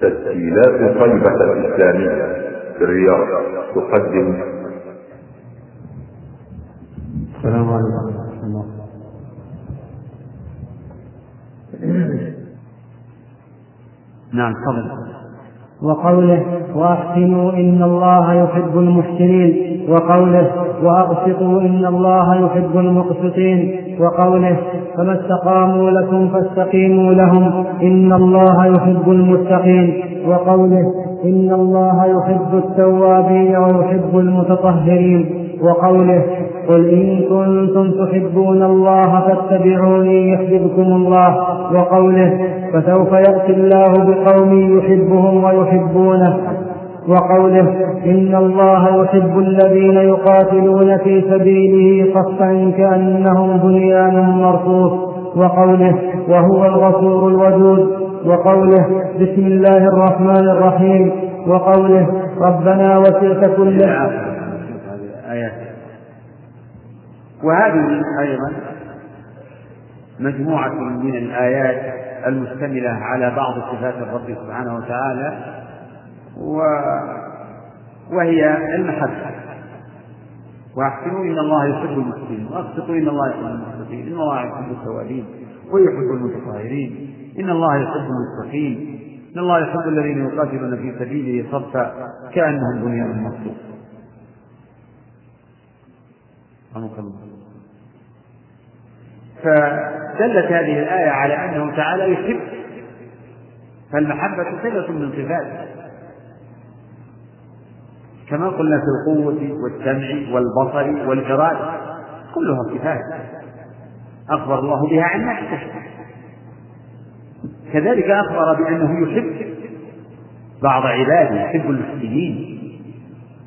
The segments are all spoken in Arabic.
تسجيلات طيبة الإسلامية في الرياض. تقدم. السلام عليكم ورحمة الله. نعم تفضل. وقوله واحسنوا إن الله يحب المحسنين وقوله واقسطوا إن الله يحب المقسطين وقوله فما استقاموا لكم فاستقيموا لهم إن الله يحب المتقين وقوله إن الله يحب التوابين ويحب المتطهرين وقوله قل إن كنتم تحبون الله فاتبعوني يحببكم الله وقوله فسوف يأتي الله بقوم يحبهم ويحبونه وقوله إن الله يحب الذين يقاتلون في سبيله صفا كأنهم بنيان مرصوص وقوله وهو الغفور الودود وقوله بسم الله الرحمن الرحيم وقوله ربنا وسعت كل آيات وهذه أيضا مجموعة من الآيات المشتملة على بعض صفات الرب سبحانه وتعالى و... وهي المحبة. وأحسنوا إن الله يحب المحسنين وأقسطوا إن الله يحب المقسطين إن الله يحب التوابين ويحب المتطهرين إن الله يحب المتقين إن الله يحب الذين يقاتلون في سبيله صفا كأنهم بنيان مرصوص رحمك الله فدلت هذه الآية على أنه تعالى يحب. فالمحبة صفة من صفاته كما قلنا في القوة والسمع والبصر والإرادة كلها صفات. أخبر الله بها عن نفسه. كذلك أخبر بأنه يحب بعض عباده يحب المحسنين.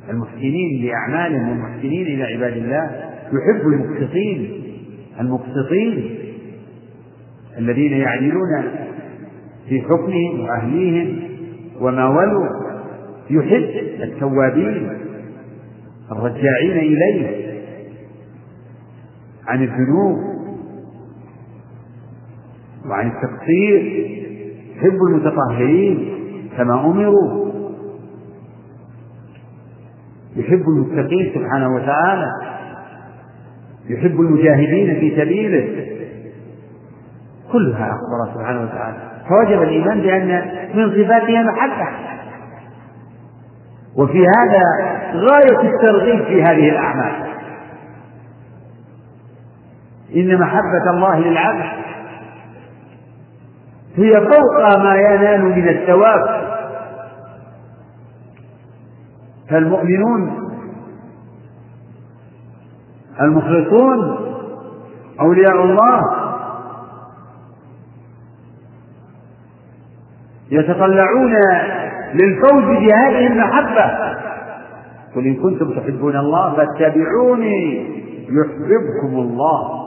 المحسنين لأعمالهم والمحسنين إلى عباد الله يحب المقسطين. المقسطين الذين يعدلون في حكمهم وأهليهم وما ولوا يحب التوابين الرجاعين إليه عن الذنوب وعن التقصير يحب المتطهرين كما أمروا يحب المتقين سبحانه وتعالى يحب المجاهدين في سبيله. كلها أخبر سبحانه وتعالى. فوجب الإيمان بأن من صفاتها محبة. وفي هذا غاية الترغيب في هذه الأعمال. إن محبة الله للعبد هي فوق ما ينال من الثواب. فالمؤمنون المخلصون أولياء الله. يتطلعون للفوز بهذه المحبة. قل إن كنتم تحبون الله فاتبعوني يحببكم الله.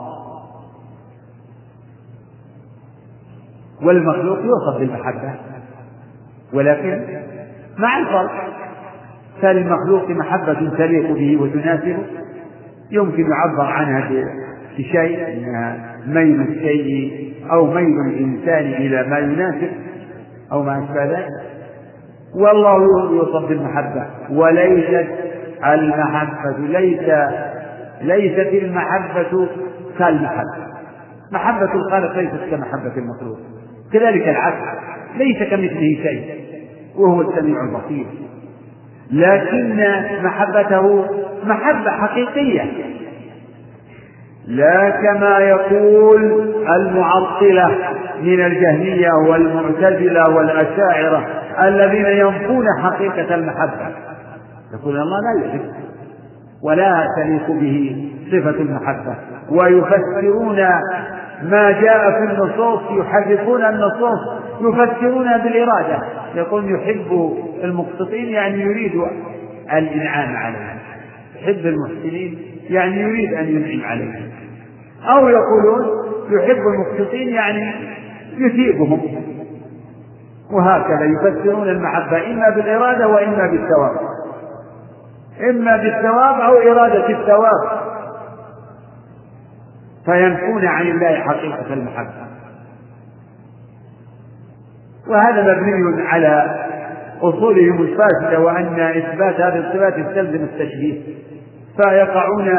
والمخلوق يوصف بالمحبة. ولكن مع الفرق فللمخلوق محبة تليق به وتناسبه. يمكن يعبر عنها بشيء انها ميل الشيء أو ميل الإنسان إلى ما يناسب أو ما أشبه ذلك. والله يوصف بالمحبة. وليست المحبة ليس ليست المحبة كالمحبة. محبة الخالق ليست كمحبة المخلوق. كذلك العكس ليس كمثله شيء وهو السميع البصير. لكن محبته محبة حقيقية. لا كما يقول المعطلة من الجهمية والمعتزلة والأشاعرة الذين ينفون حقيقة المحبة. يقول الله لا يحب ولا تليق به صفة المحبة. ويفسرون ما جاء في النصوص يحرفون النصوص يفسرونها بالإرادة. يقول يحب المقسطين يعني يريد الإنعام عليهم. يحب المحسنين يعني يريد أن ينعم عليهم. أو يقولون يحب المقسطين يعني يثيبهم. وهكذا يفسرون المحبة إما بالإرادة وإما بالثواب. إما بالثواب أو إرادة الثواب. فينفون عن الله حقيقة المحبة. وهذا مبني على أصولهم الفاسدة وأن إثبات هذه الصفات يستلزم التشبيه فيقعون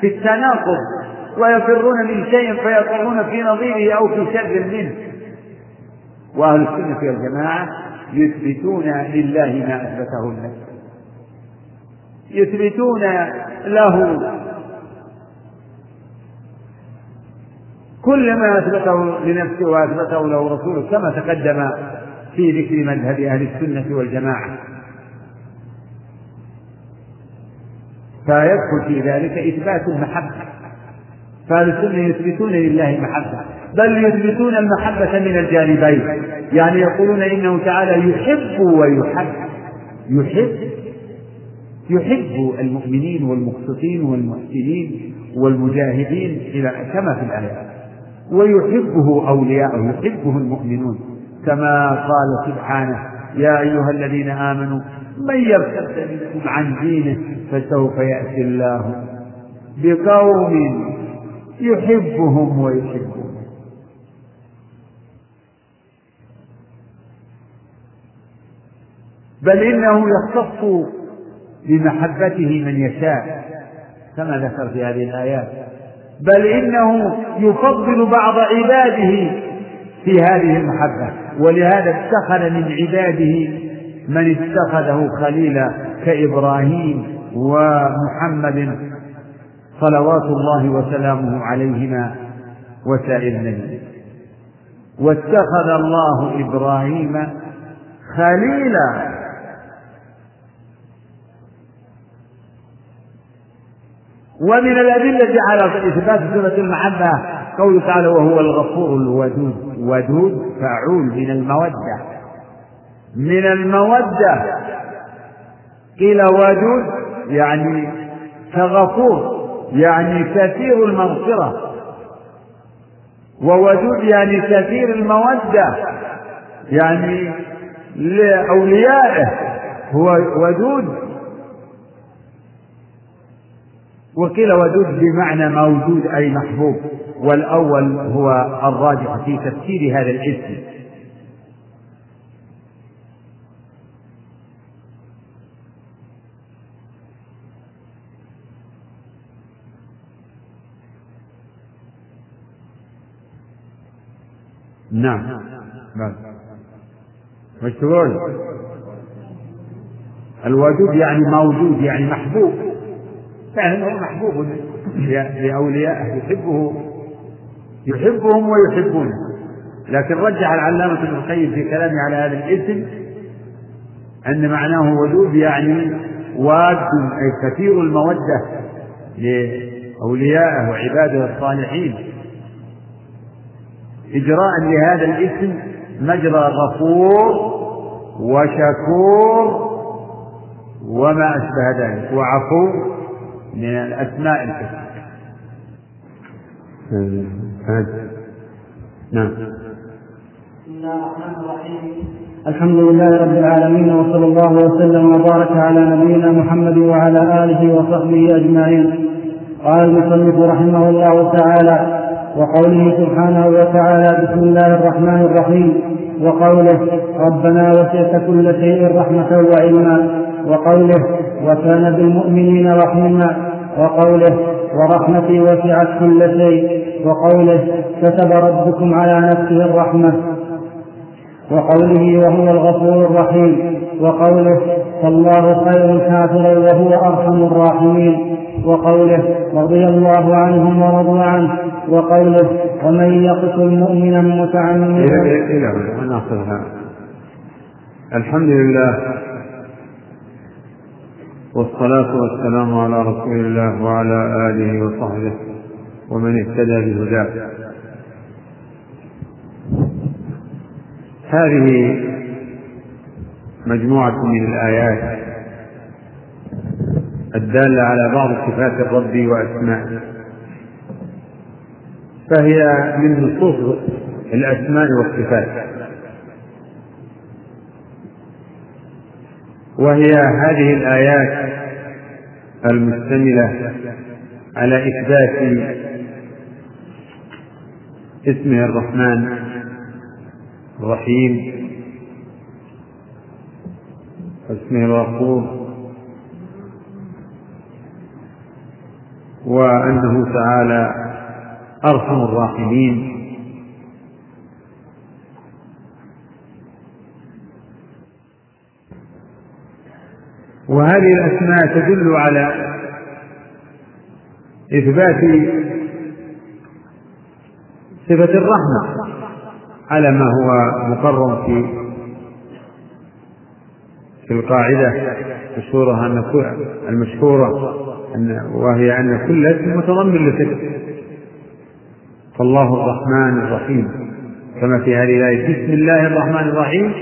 في التناقض ويفرون من شيء فيقعون في نظيره أو في شر منه. وأهل السنة والجماعة يثبتون لله ما أثبته لنفسه يثبتون له كل ما أثبته لنفسه وأثبته له رسوله كما تقدم في ذكر مذهب أهل السنة والجماعة. فيدخل في ذلك إثبات المحبة. فأهل السنة يثبتون لله المحبة بل يثبتون المحبة من الجانبين. يعني يقولون إنه تعالى يحب ويحب. يحب يحب المؤمنين والمقسطين والمحسنين والمجاهدين إلى كما في الآيات. ويحبه أولياءه يحبه المؤمنون. كما قال سبحانه يا أيها الذين آمنوا من يرتد منكم عن دينه فسوف يأتي الله بقوم يحبهم ويحبون بل إنه يختص بمحبته من يشاء كما ذكر في هذه الآيات. بل إنه يفضل بعض عباده في هذه المحبة. ولهذا اتخذ من عباده من اتخذه خليلا كإبراهيم ومحمد صلوات الله وسلامه عليهما وسائر النبي. واتخذ الله إبراهيم خليلا ومن الأدلة على إثبات صفة المحبة قوله تعالى وهو الغفور الودود ودود فعول من المودة. من المودة. قيل ودود يعني كغفور يعني كثير المغفرة. وودود يعني كثير المودة يعني لأوليائه. هو ودود وقيل ودود بمعنى موجود أي محبوب والأول هو الراجح في تفسير هذا الاسم. نعم. نعم. وش تقول؟ الودود يعني موجود يعني محبوب. فعلا هو محبوب لأوليائه يحبه يحبهم ويحبونه. لكن رجح العلامة ابن القيم في كلامه على هذا الاسم أن معناه ودود يعني واد أي كثير المودة لأوليائه وعباده الصالحين. إجراء لهذا الاسم مجرى غفور وشكور وما أشبه ذلك. وعفو من الأسماء الحسنى. نعم. بسم الله الرحمن الرحيم الحمد لله رب العالمين وصلى الله وسلم وبارك على نبينا محمد وعلى آله وصحبه أجمعين. قال المصنف رحمه الله تعالى وقوله سبحانه وتعالى بسم الله الرحمن الرحيم. وقوله ربنا وسعت كل شيء رحمة وعلما. وقوله وكان بالمؤمنين رحيما. وقوله ورحمتي وسعت كل شيء وقوله كتب ربكم على نفسه الرحمة. وقوله وهو الغفور الرحيم وقوله فالله خير كافرا وهو أرحم الراحمين. وقوله رضي الله عنهم ورضوا عنه. وقوله ومن يقتل مؤمنا متعمدا. الحمد لله والصلاة والسلام على رسول الله وعلى آله وصحبه ومن اهتدى بهداه. هذه مجموعة من الآيات الدالة على بعض صفات الرب وأسمائه. فهي من نصوص الأسماء والصفات. وهي هذه الآيات المشتملة على إثبات اسمه الرحمن الرحيم واسمه الغفور وأنه تعالى أرحم الراحمين. وهذه الأسماء تدل على إثبات صفة الرحمة على ما هو مقرر في في القاعدة المشهورة أن المشهورة أن وهي أن كل اسم متضمن لصفة فالله الرحمن الرحيم. كما في هذه الآية بسم الله الرحمن الرحيم.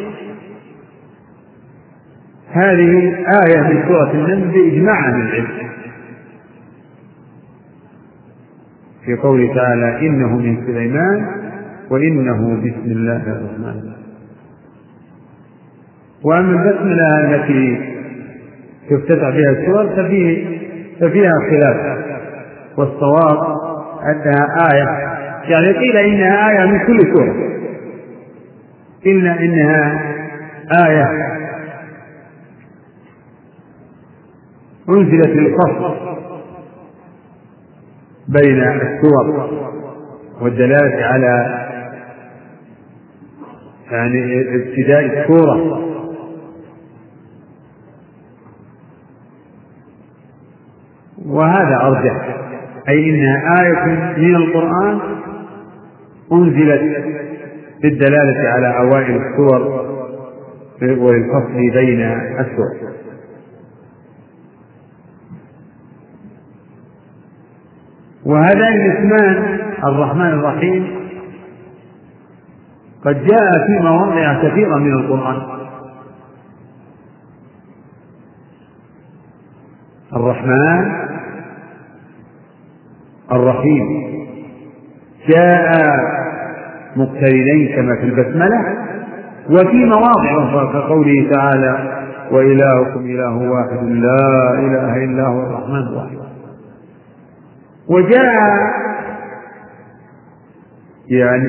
هذه آية من سورة النمل بإجماع أهل العلم في قوله تعالى إنه من سليمان وإنه بسم الله الرحمن الرحيم. وأما البسملة التي تفتتح بها السور ففيه ففيها خلاف. والصواب أنها آية. يعني قيل إنها آية من كل سورة. إلا إنها آية أنزلت للفصل بين السور والدلالة على يعني ابتداء السورة وهذا أرجح أي إنها آية من القرآن أنزلت بالدلالة على أوائل السور وللفصل بين السور وهذان الاسمان الرحمن الرحيم قد جاء في مواضع كثيرة من القرآن. الرحمن الرحيم. جاء مقترنين كما في البسملة وفي مواضع أخرى كقوله تعالى وإلهكم إله واحد لا إله إلا هو الرحمن الرحيم. وجاء يعني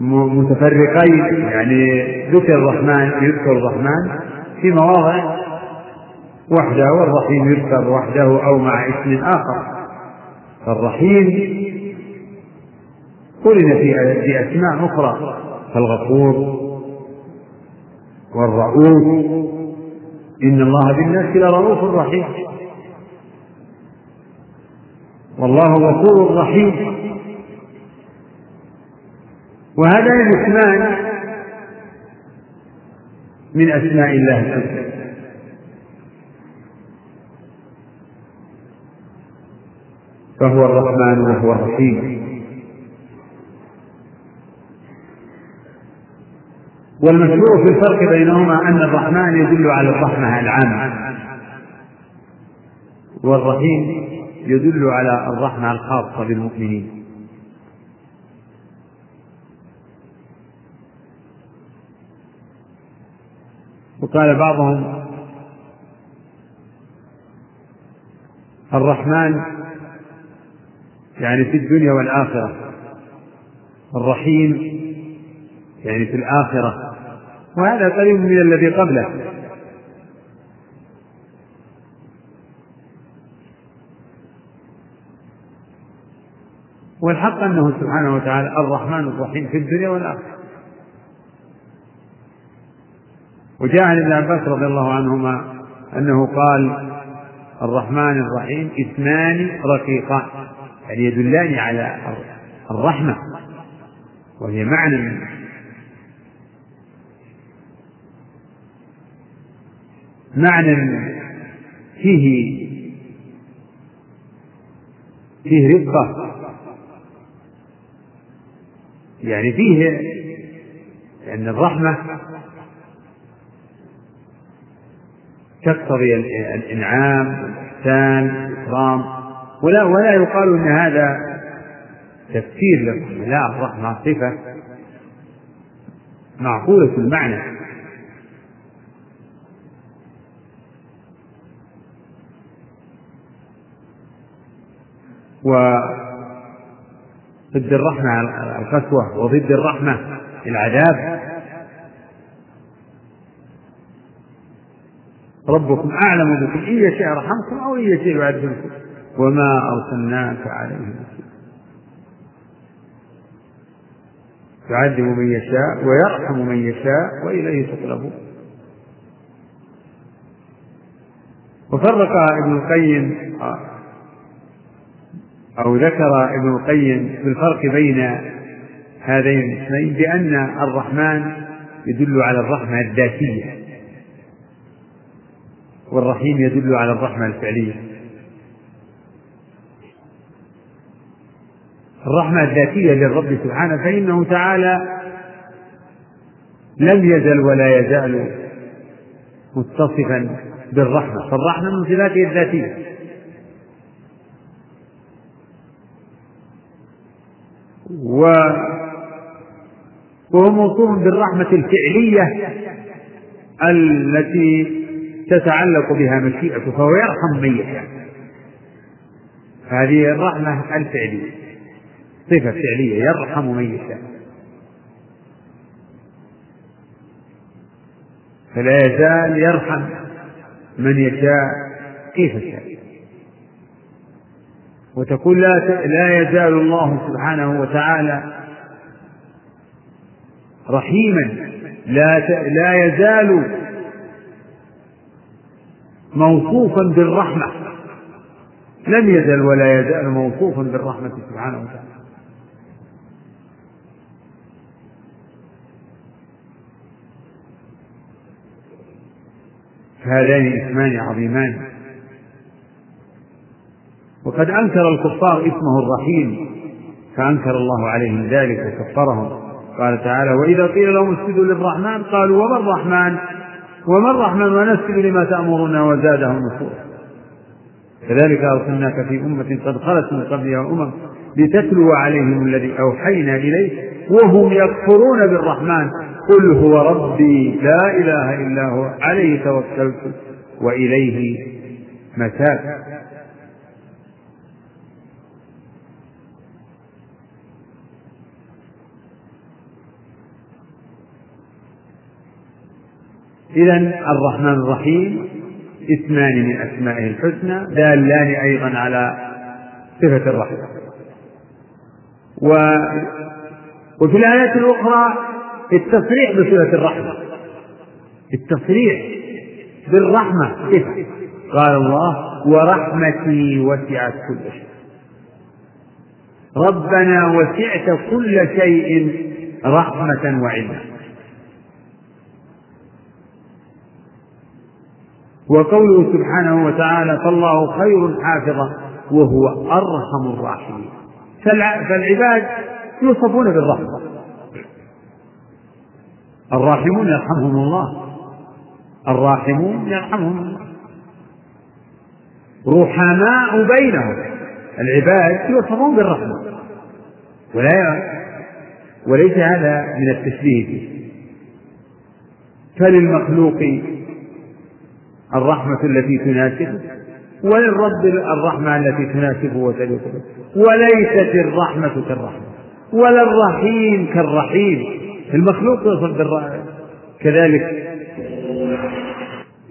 متفرقين يعني ذكر الرحمن يذكر الرحمن في مواضع وحده والرحيم يذكر وحده أو مع اسم آخر. فالرحيم قرن في أسماء أخرى كالغفور والرؤوف. إن الله بالناس لرؤوف رحيم. والله غفور رحيم. وهذان الاسمان من أسماء الله الحسنى. فهو الرحمن وهو الرحيم. والمشروع في الفرق بينهما أن الرحمن يدل على الرحمة العامة. والرحيم يدل على الرحمة الخاصة بالمؤمنين. وقال بعضهم الرحمن يعني في الدنيا والآخرة الرحيم يعني في الآخرة. وهذا قريب من الذي قبله. والحق أنه سبحانه وتعالى الرحمن الرحيم في الدنيا والآخرة. وجاء عن ابن عباس رضي الله عنهما أنه قال الرحمن الرحيم اسمان رقيقان يعني يدلان على الرحمة وهي معنى معنى فيه فيه رقة يعني فيه أن الرحمة تقتضي الإنعام والإحسان والإكرام ولا ولا يقال أن هذا تفسير لكم. لا الرحمة صفة معقولة المعنى. و ضد الرحمة القسوة وضد الرحمة العذاب. ربكم أعلم بكم إن يشاء رحمكم أو إن يشاء يعذبكم. وما أرسلناك عليهم يعذب من يشاء ويرحم من يشاء وإليه تقلبون. وفرق ابن القيم أو ذكر ابن القيم بالفرق بين هذين الاسمين بأن الرحمن يدل على الرحمة الذاتية والرحيم يدل على الرحمة الفعلية. الرحمة الذاتية للرب سبحانه فإنه تعالى لم يزل ولا يزال متصفا بالرحمة فالرحمة من صفاته الذاتية و وهو موصوف بالرحمة الفعلية التي تتعلق بها مشيئته فهو يرحم من يشاء. هذه الرحمة الفعلية صفة فعلية يرحم من يشاء. فلا يزال يرحم من يشاء كيف شاء وتقول لا لا يزال الله سبحانه وتعالى رحيما لا لا يزال موصوفا بالرحمة. لم يزل ولا يزال موصوفا بالرحمة سبحانه وتعالى. هذان اسمان عظيمان. وقد أنكر الكفار اسمه الرحيم فأنكر الله عليهم ذلك وكفرهم. قال تعالى وإذا قيل لهم اسجدوا للرحمن قالوا وما الرحمن؟ وما الرحمن ونسجد لما تأمرنا وزادهم نفورا. كذلك أرسلناك في أمة قد خلت من قبلها أمم لتتلو عليهم الذي أوحينا إليه وهم يكفرون بالرحمن. قل هو ربي لا إله إلا هو عليه توكلت وإليه متاب. إذا الرحمن الرحيم اسمان من أسمائه الحسنى دالان أيضا على صفة الرحمة. و وفي الآيات الأخرى التصريح بصفة الرحمة. التصريح بالرحمة صفة. قال الله ورحمتي وسعت كل شيء. ربنا وسعت كل شيء رحمة وعلما. وقوله سبحانه وتعالى فالله خير حافظا وهو أرحم الراحمين. فالعباد يوصفون بالرحمة. الراحمون يرحمهم الله. الراحمون يرحمهم الله. رحماء بينهم. العباد يوصفون بالرحمة. ولا وليس هذا من التشبيه. فيه فللمخلوق الرحمة التي تناسبه وللرب الرحمة التي تناسبه وتليق به وليست الرحمة كالرحمة ولا الرحيم كالرحيم. المخلوق يوصف بالرحمة. كذلك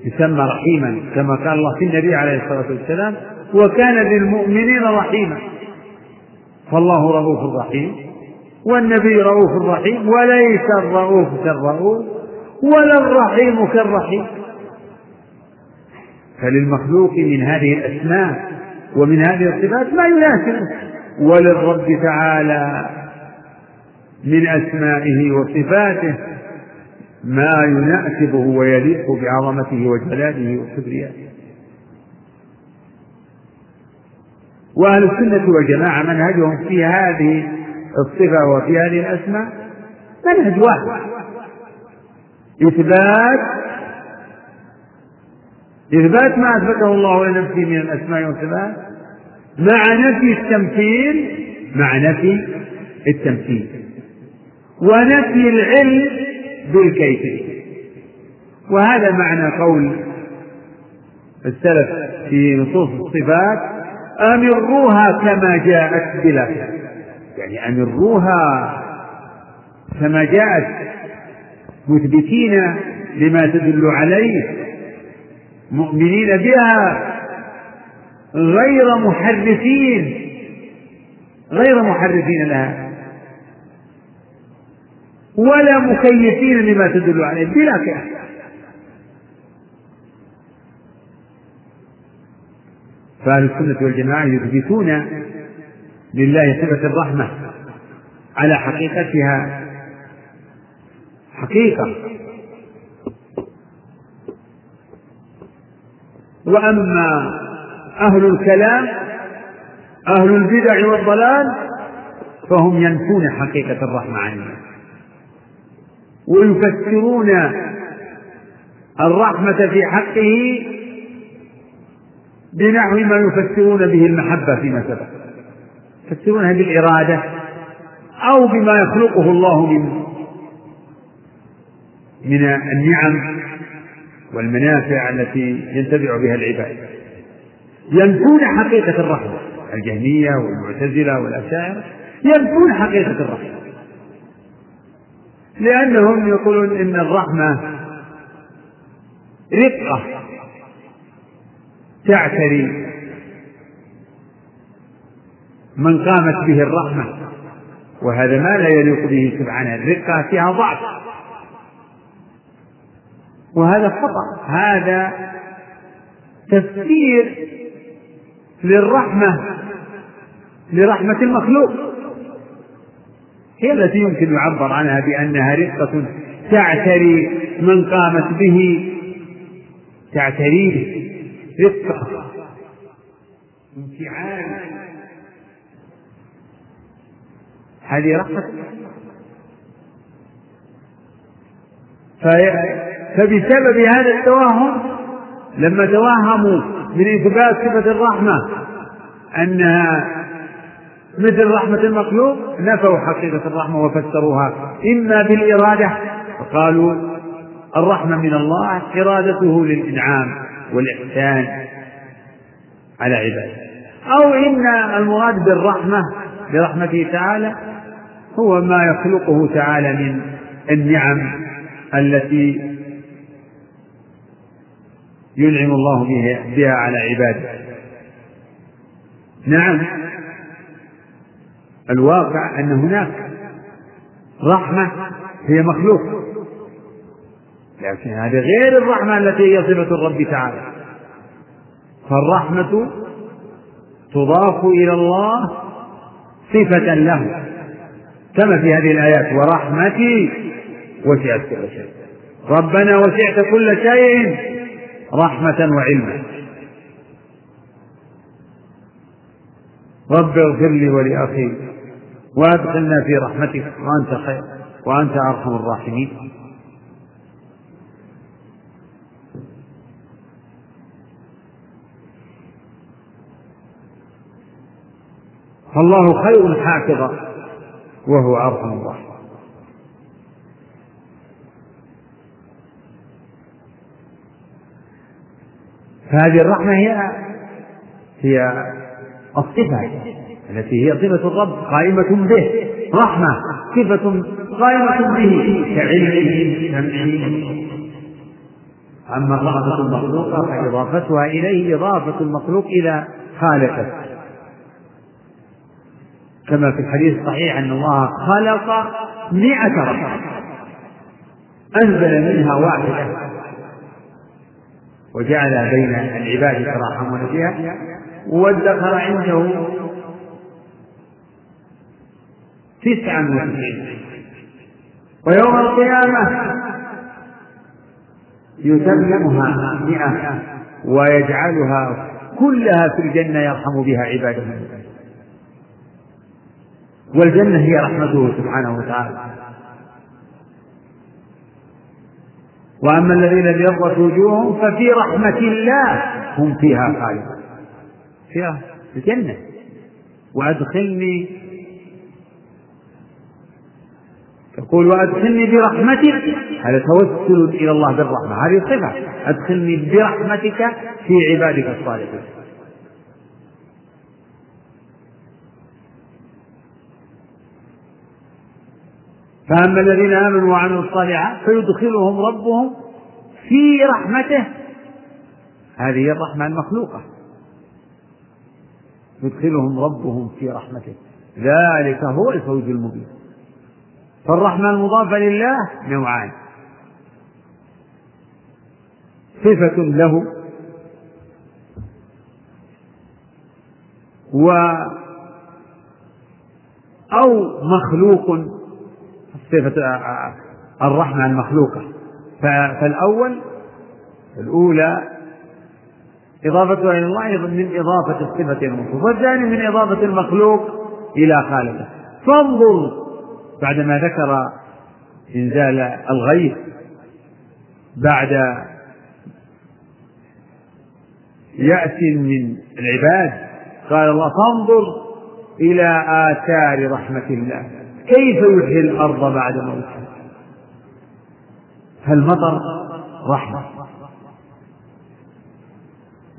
يسمى رحيما كما قال الله في النبي عليه الصلاة والسلام وكان بالمؤمنين رحيما. فالله رؤوف رحيم والنبي رؤوف رحيم وليس الرؤوف كالرؤوف ولا الرحيم كالرحيم. فللمخلوق من هذه الأسماء ومن هذه الصفات ما يناسبه وللرب تعالى من أسمائه وصفاته ما يناسبه ويليق بعظمته وجلاله وكبريائه وأهل السنة والجماعة منهجهم في هذه الصفة وفي هذه الأسماء منهج واحد. إثبات إثبات ما أثبته الله لنفسه من الأسماء والصفات مع نفي التمثيل مع نفي التمثيل. ونفي العلم بالكيفية وهذا معنى قول السلف في نصوص الصفات أمروها كما جاءت بلا يعني أمروها كما جاءت مثبتين لما تدل عليه مؤمنين بها غير محرفين غير محرفين لها. ولا مكيفين لما تدل عليه بلا كيف فأهل السنة والجماعة يثبتون لله صفة الرحمة على حقيقتها. حقيقة. وأما أهل الكلام أهل البدع والضلال فهم ينفون حقيقة الرحمة عن الناس ويفسرون الرحمة في حقه بنحو ما يفسرون به المحبة فيما سبق. يفسرونها بالإرادة أو بما يخلقه الله من من النعم. والمنافع التي ينتفع بها العباد. ينفون حقيقة الرحمة الجهمية والمعتزلة والأشاعرة ينفون حقيقة الرحمة لأنهم يقولون إن الرحمة رقة تعتري من قامت به الرحمة وهذا ما لا يليق به سبحانه الرقة فيها ضعف. وهذا خطأ. هذا تفسير للرحمة لرحمة المخلوق. هي التي يمكن يعبر عنها بأنها رقة تعتري من قامت به. تعتريه رقة انفعال. هذه رقة فبسبب هذا التوهم لما توهموا من إثبات صفة الرحمة أنها مثل رحمة المخلوق نفوا حقيقة الرحمة وفسروها. إما بالإرادة فقالوا الرحمة من الله إرادته للإنعام والإحسان على عباده. أو إن المراد بالرحمة برحمته تعالى هو ما يخلقه تعالى من النعم التي ينعم الله بها على عباده. نعم. الواقع أن هناك رحمة هي مخلوق. لكن هذه غير الرحمة التي هي صفة الرب تعالى. فالرحمة تضاف إلى الله صفة له. كما في هذه الآيات ورحمتي وسعت كل شيء ربنا وسعت كل شيء. رحمة وعلما. رب اغفر لي ولأخي وأدخلنا في رحمتك وأنت خير وأنت أرحم الراحمين. فالله خير حافظا وهو أرحم الراحمين. فهذه الرحمة هي هي الصفة التي هي صفة الرب قائمة به رحمة صفة قائمة به كعلمه سمعه. أما الرحمة المخلوقة فإضافتها إليه إضافة المخلوق إلى خالقه. كما في الحديث الصحيح أن الله خلق مئة رحمة. أنزل منها واحدة. وجعل بين العباد يتراحمون فيها وادخر عنده تسعا وتسعين. ويوم القيامة يتممها مئة ويجعلها كلها في الجنة يرحم بها عباده. والجنة هي رحمته سبحانه وتعالى. وأما الذين ابيضت وجوههم ففي رحمة الله هم فيها خالدون. فيها الجنة. وأدخلني يقول وأدخلني برحمتك. هذا توسل إلى الله بالرحمة. هذه صفة. أدخلني برحمتك في عبادك الصالحين. فأما الذين آمنوا وعملوا الصالحات فيدخلهم ربهم في رحمته. هذه الرحمة المخلوقة. يدخلهم ربهم في رحمته. ذلك هو الفوز المبين. فالرحمة المضافة لله نوعان. صفة له و أو مخلوق صفة الرحمة المخلوقة فالأول الأولى إضافتها إلى الله من إضافة الصفة الموصوف والثاني من إضافة المخلوق إلى خالقه. فانظر بعدما ذكر إنزال الغيث بعد يأس من العباد قال الله فانظر إلى آثار رحمة الله. كيف يحيي الأرض بعد موتها؟ فالمطر رحمة.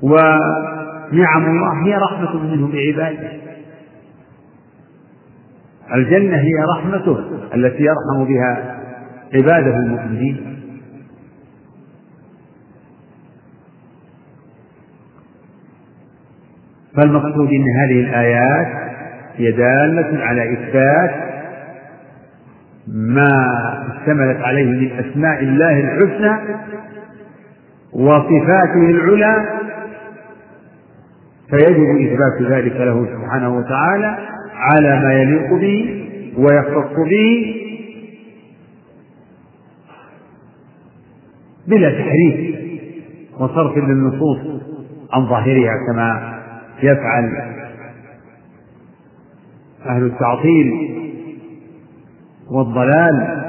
ونعم الله هي رحمة منه بعباده. الجنة هي رحمته التي يرحم بها عباده المؤمنين. فالمقصود إن هذه الآيات هي دالة على إثبات ما اشتملت عليه من أسماء الله الحسنى وصفاته العلى فيجب إثبات ذلك له سبحانه وتعالى على ما يليق به ويختص به بلا تحريف وصرف للنصوص عن ظاهرها كما يفعل أهل التعطيل والضلال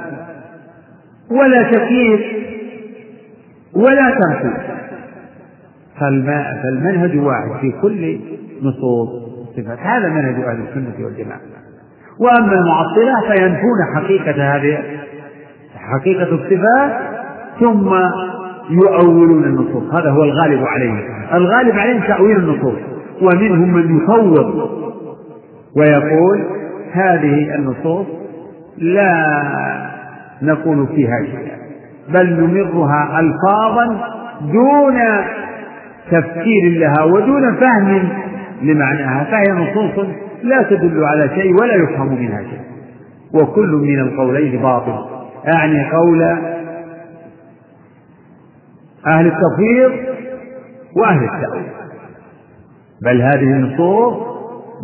ولا تكييف ولا تمثيل فالمنهج واحد في كل نصوص الصفات هذا منهج أهل السنة والجماعة. وأما المعطلة فينفون حقيقة هذه حقيقة الصفات ثم يؤولون النصوص. هذا هو الغالب عليهم الغالب عليهم تأويل النصوص. ومنهم من يفوض ويقول هذه النصوص لا نقول فيها شيئا بل نمرها ألفاظا دون تفكير لها ودون فهم لمعناها فهي نصوص لا تدل على شيء ولا يفهم منها شيء. وكل من القولين باطل. أعني قول أهل التفويض وأهل التأويل. بل هذه النصوص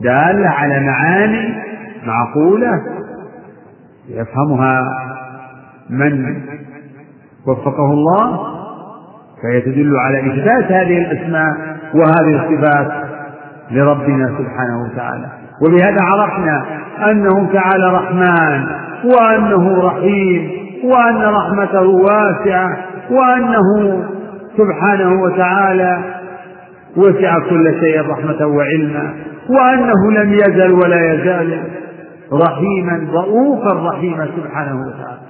دالة على معاني معقولة يفهمها من وفقه الله فهي تدل على إثبات هذه الأسماء وهذه الصفات لربنا سبحانه وتعالى. وبهذا عرفنا أنه تعالى رحمن وأنه رحيم وأن رحمته واسعة وأنه سبحانه وتعالى وسع كل شيء رحمة وعلما وأنه لم يزل ولا يزال. رحيما رؤوفا رحيما سبحانه وتعالى.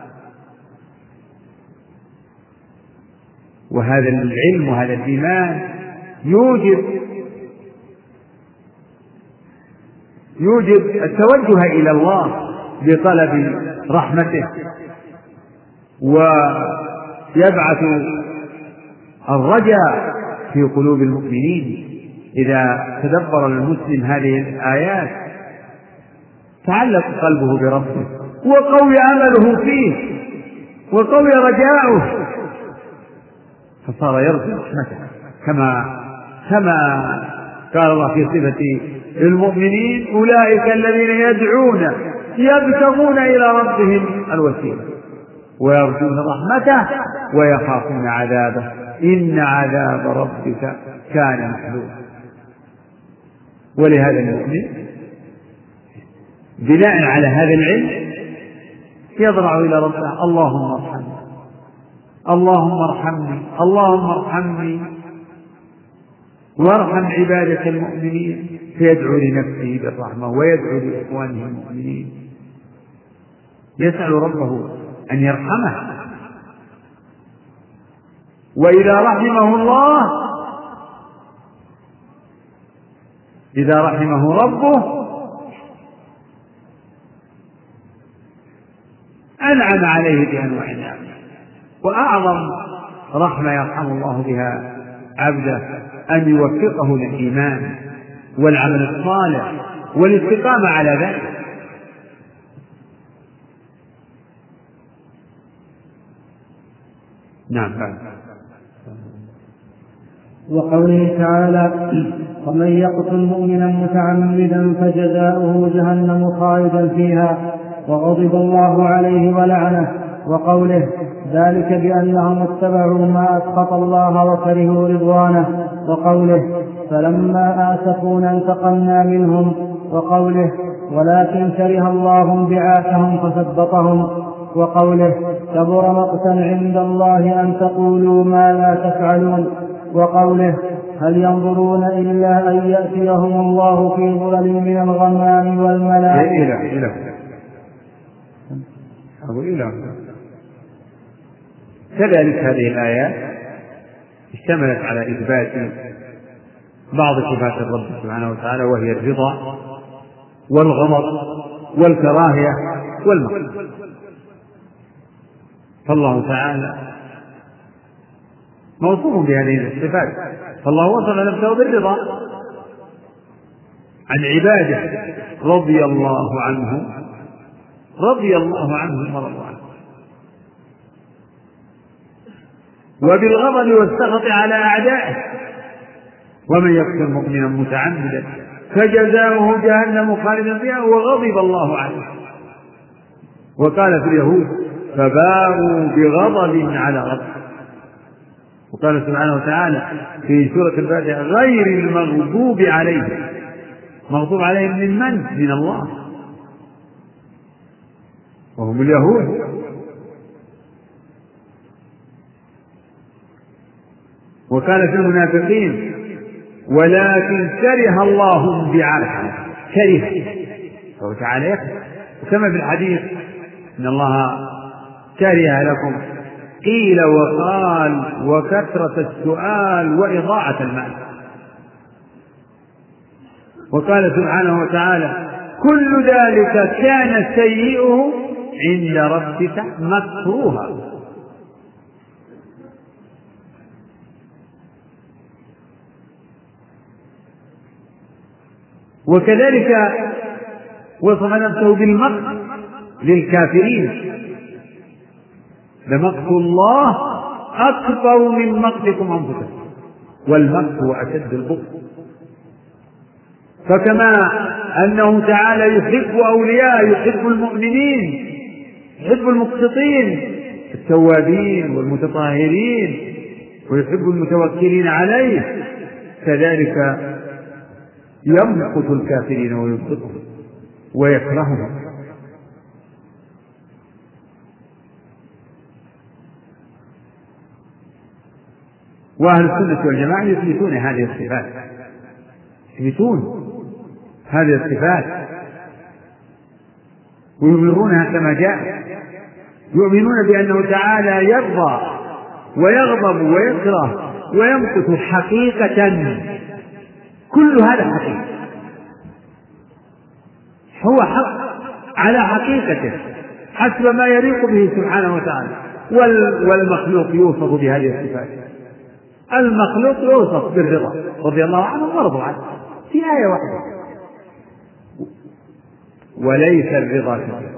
وهذا العلم وهذا الإيمان يوجب يوجب التوجه إلى الله بطلب رحمته ويبعث الرجاء في قلوب المؤمنين. إذا تدبر المسلم هذه الآيات تعلق قلبه بربه. وقوي أمله فيه. وقوي رجاؤه فصار يرجو رحمته. كما كما قال الله في صفة المؤمنين أولئك الذين يدعون يبتغون إلى ربهم الوسيلة. ويرجون رحمته ويخافون عذابه. إن عذاب ربك كان محذورا. ولهذا المؤمن بناء على هذا العلم يضرع إلى ربه. اللهم ارحمني. اللهم ارحمني. اللهم ارحمني. وارحم عبادك المؤمنين. فيدعو لنفسه بالرحمة ويدعو لإخوانه المؤمنين. يسأل ربه أن يرحمه. وإذا رحمه الله إذا رحمه ربه أنعم عليه بأنواع النعم وأعظم رحمة يرحم الله بها عبده أن يوفقه للإيمان والعمل الصالح والاستقامة على ذلك. نعم. وقوله تعالى ومن يقتل مؤمنا متعمدا فجزاؤه جهنم خالدا فيها وغضب الله عليه ولعنه وقوله ذلك بأنهم اتبعوا ما أسخط الله وكرهوا رضوانه وقوله فلما آسفونا انتقمنا منهم وقوله ولكن كره الله بعاثهم فثبطهم وقوله كبر مقتا عند الله أن تقولوا ما لا تفعلون وقوله هل ينظرون إلا أن يأتيهم الله في ظلل من الغمام والملائكة أو إلى كذلك هذه الآيات اشتملت على إثبات بعض صفات الرب سبحانه وتعالى وهي الرضا والغضب والكراهية والمقت فالله تعالى موصوف بهذه الصفات. فالله وصف نفسه بالرضا. عن عباده رضي الله عنهم رضي الله عنهم ورضوا عنه. وبالغضب والسخط على أعدائه. ومن يقتل مؤمنا متعمدا فجزاؤه جهنم خالدا فيها وغضب الله عليه وقال في اليهود فباءوا بغضب على غضب وقال سبحانه وتعالى في سورة الفاتحة غير المغضوب عليهم. مغضوب عليهم من من؟ من الله. وهم اليهود. وكان في المنافقين ولكن كره الله بعثهم كره. فهو تعالى يكره وكما في الحديث إن الله كره لكم. قيل وقال وكثرة السؤال وإضاعة المال وقال سبحانه وتعالى كل ذلك كان سيئه عند ربك مكروها. وكذلك وصف نفسه بالمقت للكافرين. لمقت الله أكبر من مقتكم أنفسكم. والمقت هو أشد البغض فكما أنه تعالى يحب أولياء يحب المؤمنين يحب المقسطين التوابين والمتطهرين ويحب المتوكلين عليه. كذلك يمقت الكافرين ويبغضهم ويكرههم. وأهل السنة والجماعة يثبتون هذه الصفات. يثبتون هذه الصفات. ويظهرونها كما جاء. يؤمنون بأنه تعالى يرضى ويغضب ويكره ويمقت حقيقة. كل هذا حقيقة. هو حق على حقيقته حسب ما يليق به سبحانه وتعالى. والمخلوق يوصف بهذه الصفات. المخلوق يوصف بالرضا رضي الله عنه ورضوا عنه في آية واحدة. وليس الرضا كذلك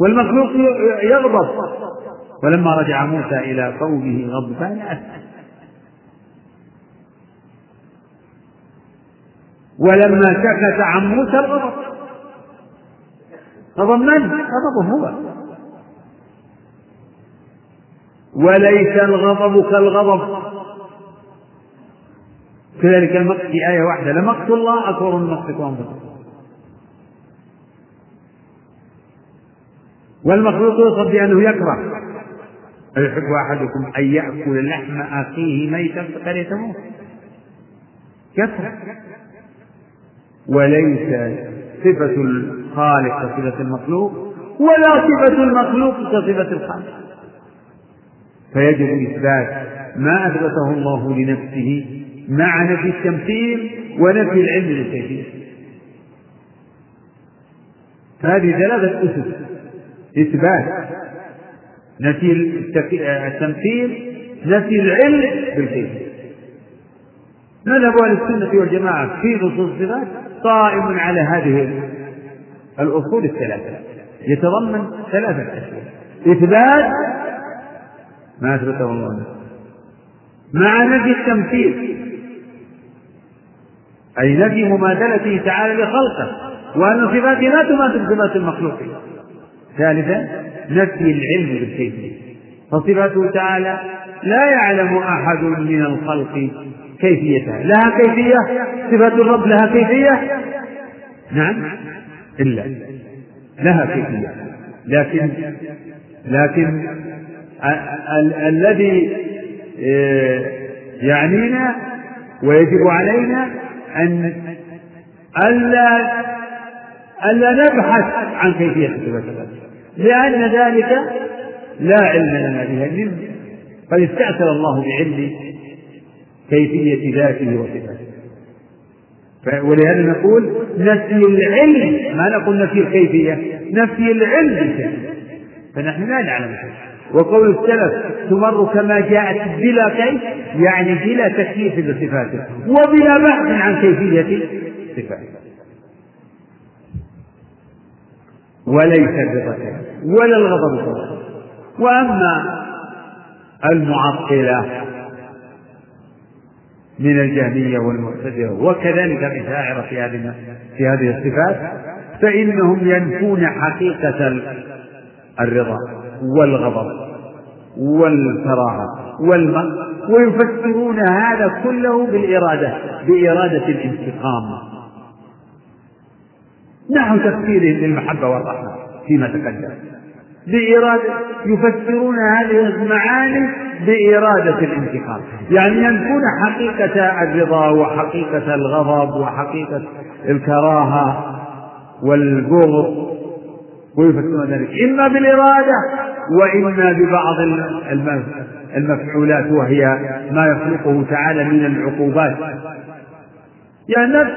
والمخلوق يغضب. ولما رجع موسى إلى قومه غضبان ولما سكت عن موسى الغضب. غضب من؟ غضبه هو. وليس الغضب كالغضب. كذلك المقت في آية واحدة. لمقت الله أكبر من مقتكم أنفسكم والمخلوق يوصف بأنه يكره. أيحب أحدكم أن يأكل لحم أخيه ميتا فكرهتموه يكره. وليس صفة الخالق كصفة المخلوق ولا صفة المخلوق كصفة الخالق. فيجب إثبات ما أثبته الله لنفسه مع نفي التمثيل ونفي العلم للكيفية هذه ثلاثة أسس إثبات نفي التمثيل نفي العلم بالكيفية مذهب أهل السنة والجماعة في نصوص الصفات قائم على هذه الأصول الثلاثة. يتضمن ثلاثة أشياء. إثبات ما أثبته الله. مع نفي التمثيل. أي نفي مماثلته تعالى لخلقه وأن صفاته لا تماثل صفات المخلوقين. ثالثا نفي العلم بالكيفية فصفاته تعالى لا يعلم أحد من الخلق كيفيتها. لها كيفية؟ صفات الرب لها كيفية؟ نعم إلا. لها كيفية. لكن لكن الذي يعنينا ويجب علينا أن ألا ألا نبحث عن كيفية صفات الرب. لأن ذلك لا علم لنا بها قد استأثر الله بعلم كيفية ذاته وصفاته. ولهذا نقول نفي العلم ما نقول نفي الكيفية نفي العلم فنحن لا نعلم شيء وقول السلف تمر كما جاءت بلا كيف يعني بلا تكييف لصفاته وبلا بحث عن كيفية صفاته. وليس الرضا ولا الغضب. كذلك وأما المعطلة من الجهمية والمعتزلة وكذلك الأشاعرة في هذه في هذه الصفات فإنهم ينفون حقيقة الرضا والغضب والكراهة والم ويفسرون هذا كله بالإرادة بإرادة الانتقام. نحو تفسيرهم للمحبة والرحمة فيما تقدم. بإرادة يفسرون هذه المعاني بإرادة الانتقام يعني ينفون حقيقة الرضا وحقيقة الغضب وحقيقة الكراهة والبغض ويفسرون ذلك. إما بالإرادة وإما ببعض المفعولات وهي ما يخلقه تعالى من العقوبات. يعني نفس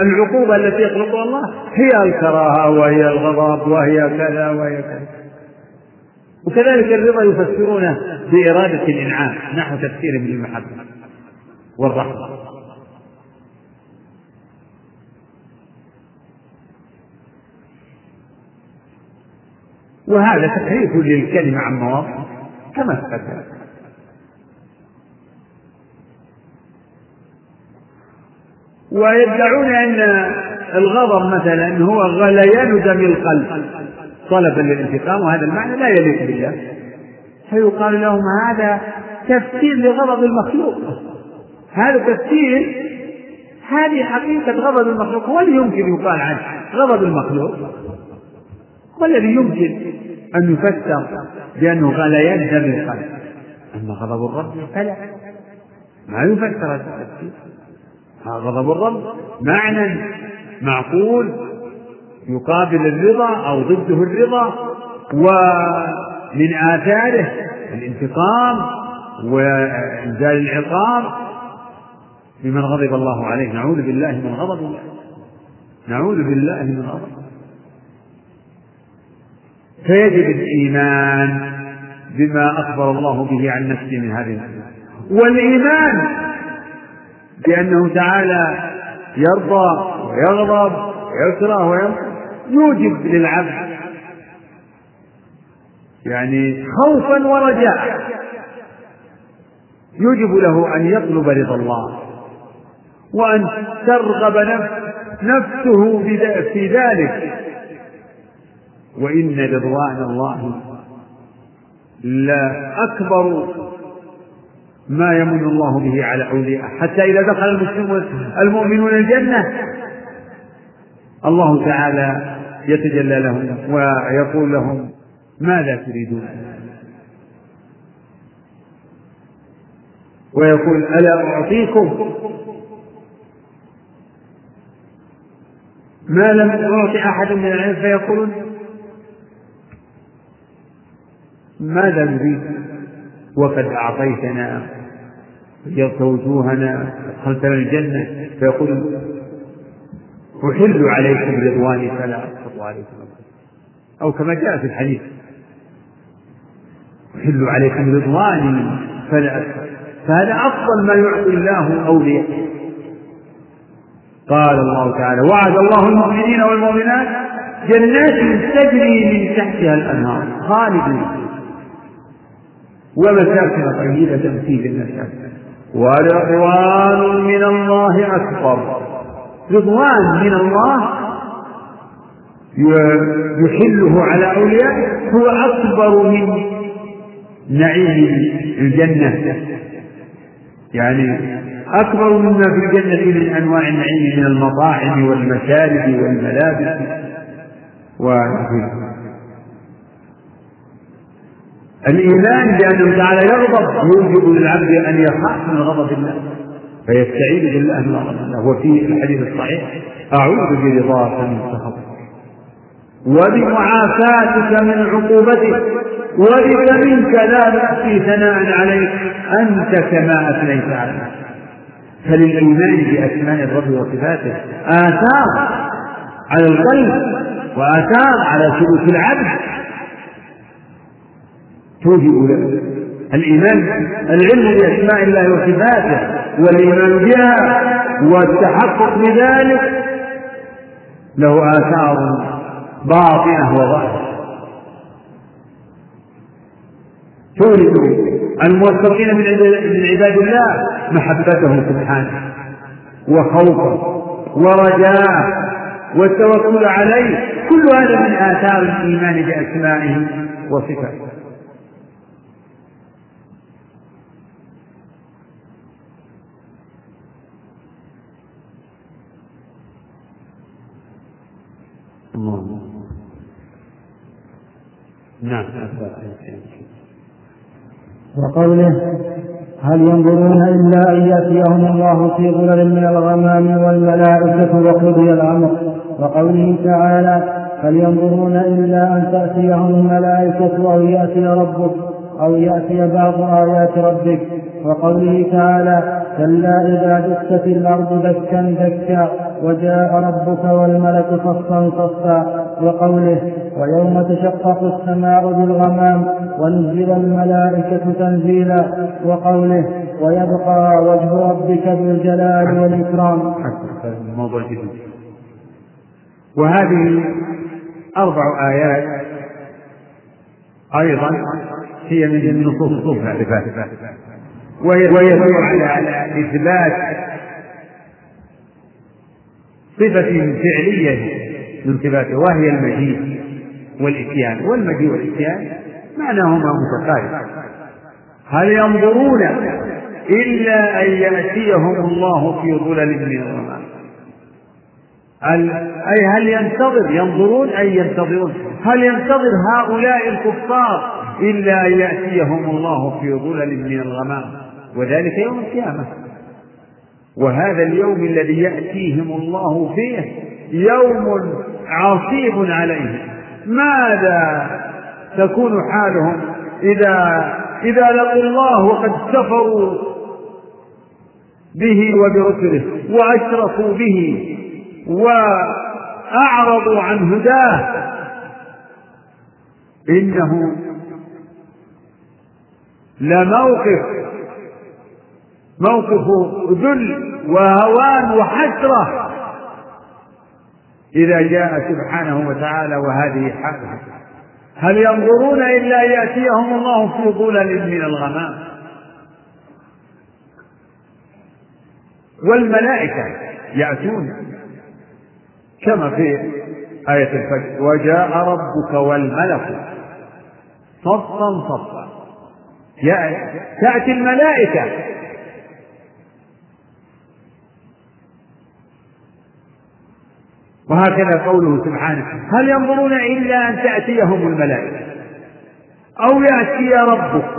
العقوبة التي يخلقها الله هي الكراهة وهي الغضب وهي كذا وهي كذا. وكذلك الرضا يفسرونه بإرادة الإنعام نحو تفسير بالمحبة والرحمة. وهذا تحريف للكلمة عن مواضع كما تقدم ويدعون أن الغضب مثلا هو غليان دم القلب. طلبا للانتقام وهذا المعنى لا يليق بالله. فيقال لهم هذا تفسير لغضب المخلوق. هذا تفسير هذه حقيقة غضب المخلوق. هو اللي يمكن يقال عنه غضب المخلوق. هو الذي يمكن أن يفسر بأنه غليان دم القلب. أما غضب الرب فلا. ما يفسر هذا التفسير. غضب الرب. معنى معقول يقابل الرضا أو ضده الرضا ومن آثاره الانتقام وإنزال العقاب لمن غضب الله عليه. نعوذ بالله من غضب. الله نعوذ بالله من غضب. فيجب الإيمان بما أخبر الله به عن نفسه من هذه والإيمان بأنه تعالى يرضى ويغضب ويكره يوجب للعبد يعني خوفا ورجاء. يوجب له أن يطلب رضا الله وأن ترغب نفسه في ذلك. وإن رضوان الله لا أكبر ما يمن الله به على أولياء حتى إذا دخل المسلمون المؤمنون الجنة. الله تعالى يتجلى لهم ويقول لهم ماذا تريدون؟ ويقول ألا أعطيكم؟ ما لم أعطي أحد من العلم؟ فيقولون ماذا نريد؟ وقد أعطيتنا غيرت وجوهنا أدخلتنا الجنة فيقول أحل عليكم رضواني فلا أسخط عليكم أو كما جاء في الحديث أحل عليكم رضواني فهذا أفضل ما يعطي الله أولياء. قال الله تعالى وعد الله المؤمنين والمؤمنات جنات تجري من تحتها الأنهار خالدين ومساكن طيبة في جنات. ورضوان من الله أكبر. رضوان من الله يحله على أوليائه هو أكبر من نعيم الجنة. يعني أكبر مما في الجنة من أنواع النعيم من المطاعم والمشارب والملابس. الإيمان بأنه تعالى يغضب يوجب للعبد أن يخاف من غضب الله فيستعيذ بالله من غضب الله. وفي الحديث الصحيح أعوذ برضاك من سخطك وبمعافاتك من عقوبتك وبك منك لا نأتي ثناء عليك أنت كما أثنيت على نفسك. فللإيمان بأسماء الرب وصفاته آثار على القلب وآثار على سلوك العبد. توجب الإيمان العلم بأسماء الله وصفاته والإيمان بها والتحقق بذلك له آثار باطنة وظاهرة. تورث الموفقين من عباد الله محبته سبحانه وخوفه ورجاءه والتوكل عليه. كل هذا من آثار الإيمان بأسمائه وصفاته نعم. وقوله هل ينظرون إلا أن يأتيهم الله في ظلل من الغمام والملائكة وقضي الأمر. وقوله تعالى هل ينظرون إلا أن تأتيهم الملائكة أو يأتي ربك أو يأتي بعض آيات ربك. وقوله تعالى كلا إذا دكت الأرض دكا دكا. وجاء ربك والملك صفا صفا وقوله ويوم تشقق السماء بالغمام ونزل الملائكة تنزيلا وقوله ويبقى وجه ربك ذو الجلال والإكرام. موضوع جديد. وهذه أربع آيات أيضا هي من النصوص. الصفة ويدل على إثبات صفة فعلية من صفاته وهي المجيء والإتيان. والمجيء والإتيان معناهما متقارب. هل ينظرون إلا أن يأتيهم الله في ظلل من الغمام أي هل ينتظر ينظرون أي ينتظرون؟ هل ينتظر هؤلاء الكفار إلا أن يأتيهم الله في ظلل من الغمام؟ وذلك يوم القيامة. وهذا اليوم الذي يأتيهم الله فيه يوم عصيب عليهم. ماذا تكون حالهم إذا إذا لقوا الله وقد كفروا به وبرسله وأشركوا به وأعرضوا عن هداه؟ إنه لموقف موقف ذل وهوان وحسرة. إذا جاء سبحانه وتعالى وهذه حالة هل ينظرون إلا يأتيهم الله في ظلل من الغمام؟ والملائكة يأتون كما في آية الفجر وجاء ربك والملك صفا صفا. تأتي الملائكة وهكذا قوله سبحانه هل ينظرون إلا أن تأتيهم الملائكة؟ أو يأتي ربك؟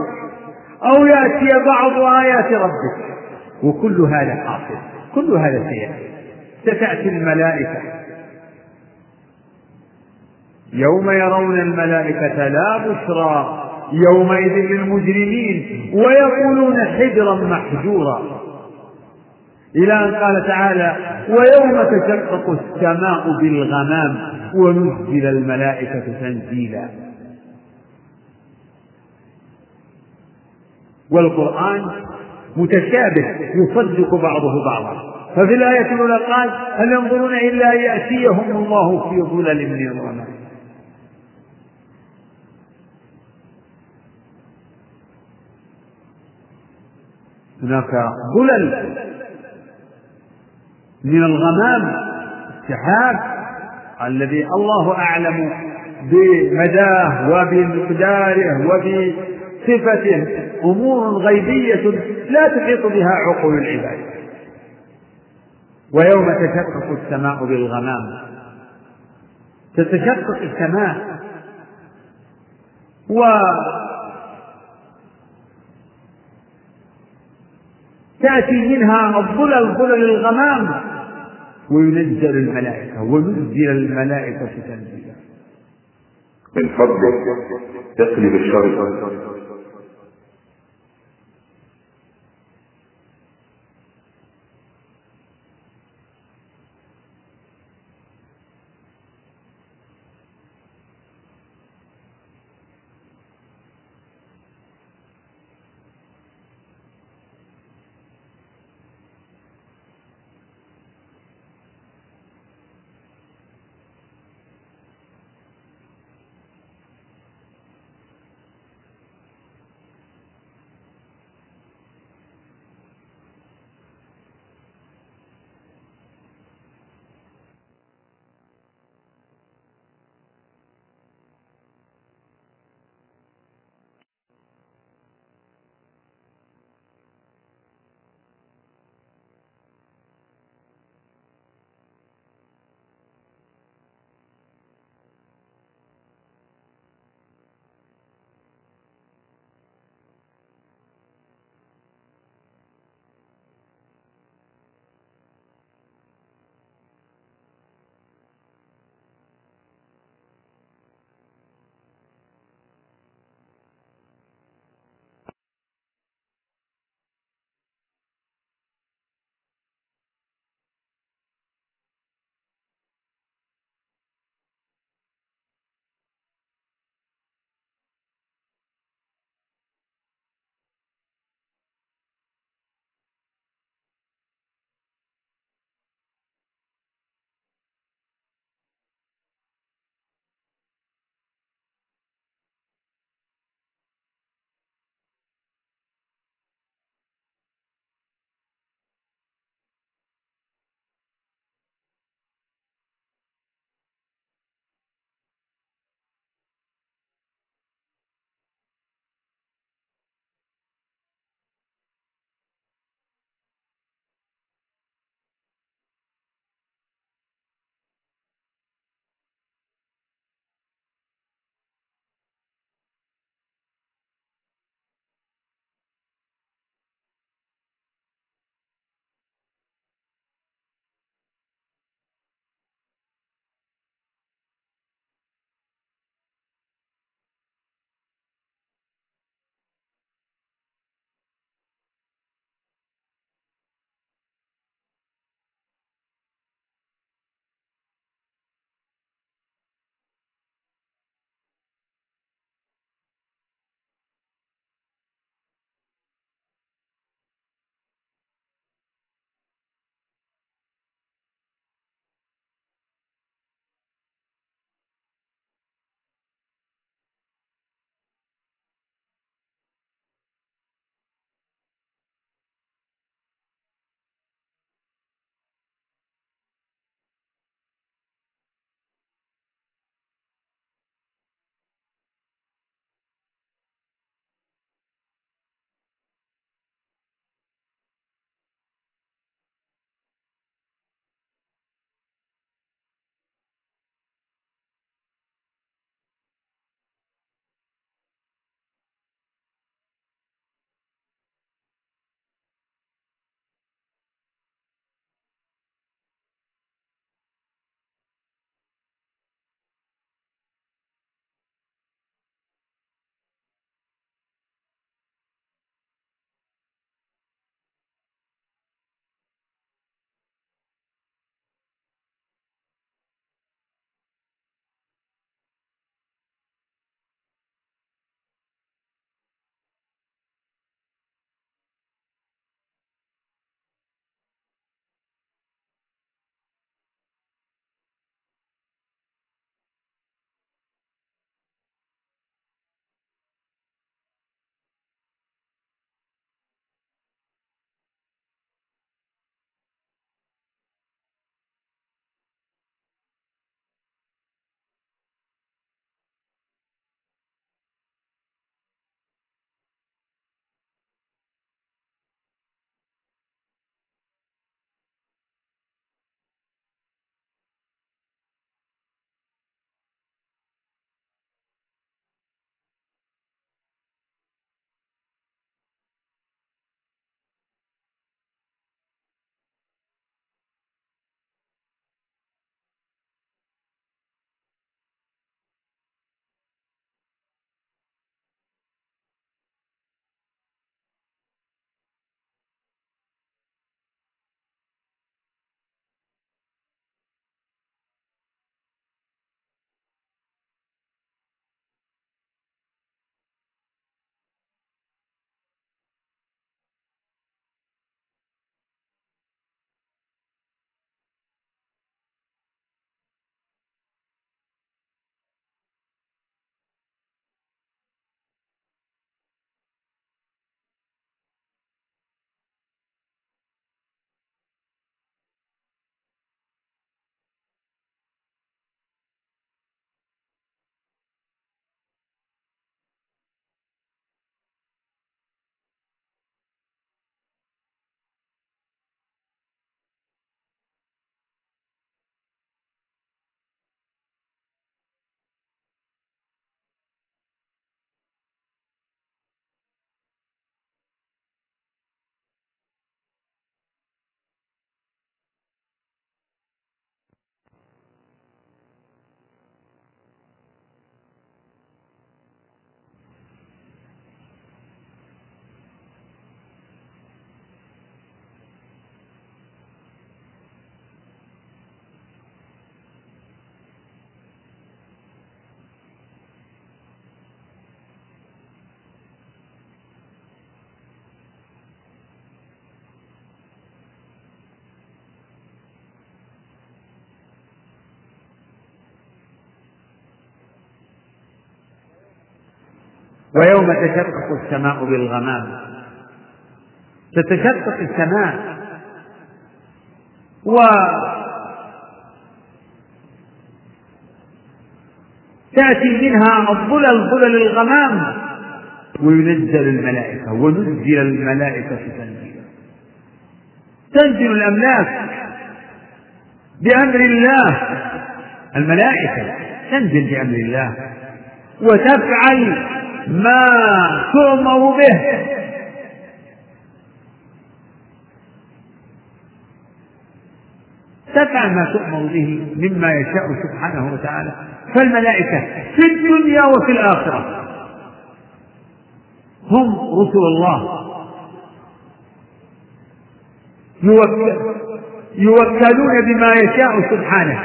أو يأتي بعض آيات ربك؟ وكل هذا حاصل كل هذا سيأتي. ستأتي الملائكة. يوم يرون الملائكة لا بشرى يومئذ للمجرمين ويقولون حجرا محجورا. إلى أن قال تعالى ويوم تشقق السماء بالغمام ونزل الملائكة تنزيلا. والقرآن متشابه يصدق بعضه بعضا. ففي الآية الأولى قال هل ينظرون إلا أن يأتيهم الله في ظلل من الغمام هناك ظلل من الغمام السحاب الذي الله أعلم بمداه وبمقداره وبصفته. أمور غيبية لا تحيط بها عقول العباد. ويوم تشقق السماء بالغمام. تتشقق السماء. و تأتي منها الظلل ظلل الغمام. وينزل الملائكة ونزل الملائكة تنزيلا من فضلك تقلب الشر. ويوم تشقق السماء بالغمام. تتشقق السماء. و تأتي منها الظلل ظلل الغمام. وينزل الملائكة ونزل الملائكة تنزيلا. تنزل الأملاك بأمر الله. الملائكة تنزل بأمر الله. وتفعل ما تؤمر به. تفعل ما تؤمر به مما يشاء سبحانه وتعالى. فالملائكة في الدنيا وفي الآخرة. هم رسل الله. يوكلون بما يشاء سبحانه.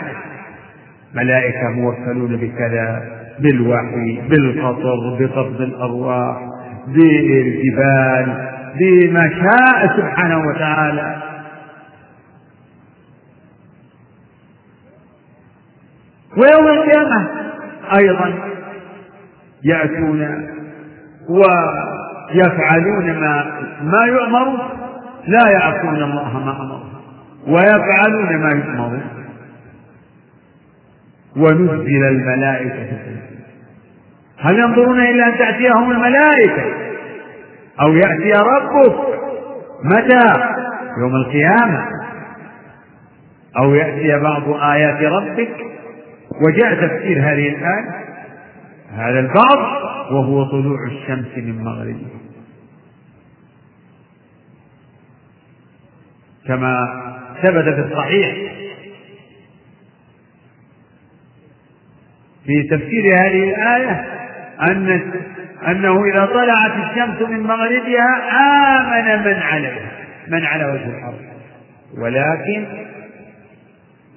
ملائكة موكلون بكذا. بالوحي بالفطر بقبض الأرواح بالجبال بما شاء سبحانه وتعالى. ويوم القيامة أيضا يأتون ويفعلون ما ما يؤمرون. لا يعصون الله ما أمرهم ويفعلون ما يؤمرون. ونزل الملائكة هل ينظرون إلا أن تأتيهم الملائكة أو يأتي ربك؟ متى؟ يوم القيامة. أو يأتي بعض آيات ربك؟ وجاء تفسير هذه الآية. هذا البعض وهو طلوع الشمس من مغربها كما ثبت في الصحيح في تفسير هذه الآية أن أنه إذا طلعت الشمس من مغربها آمن من عليها من على وجه الأرض. ولكن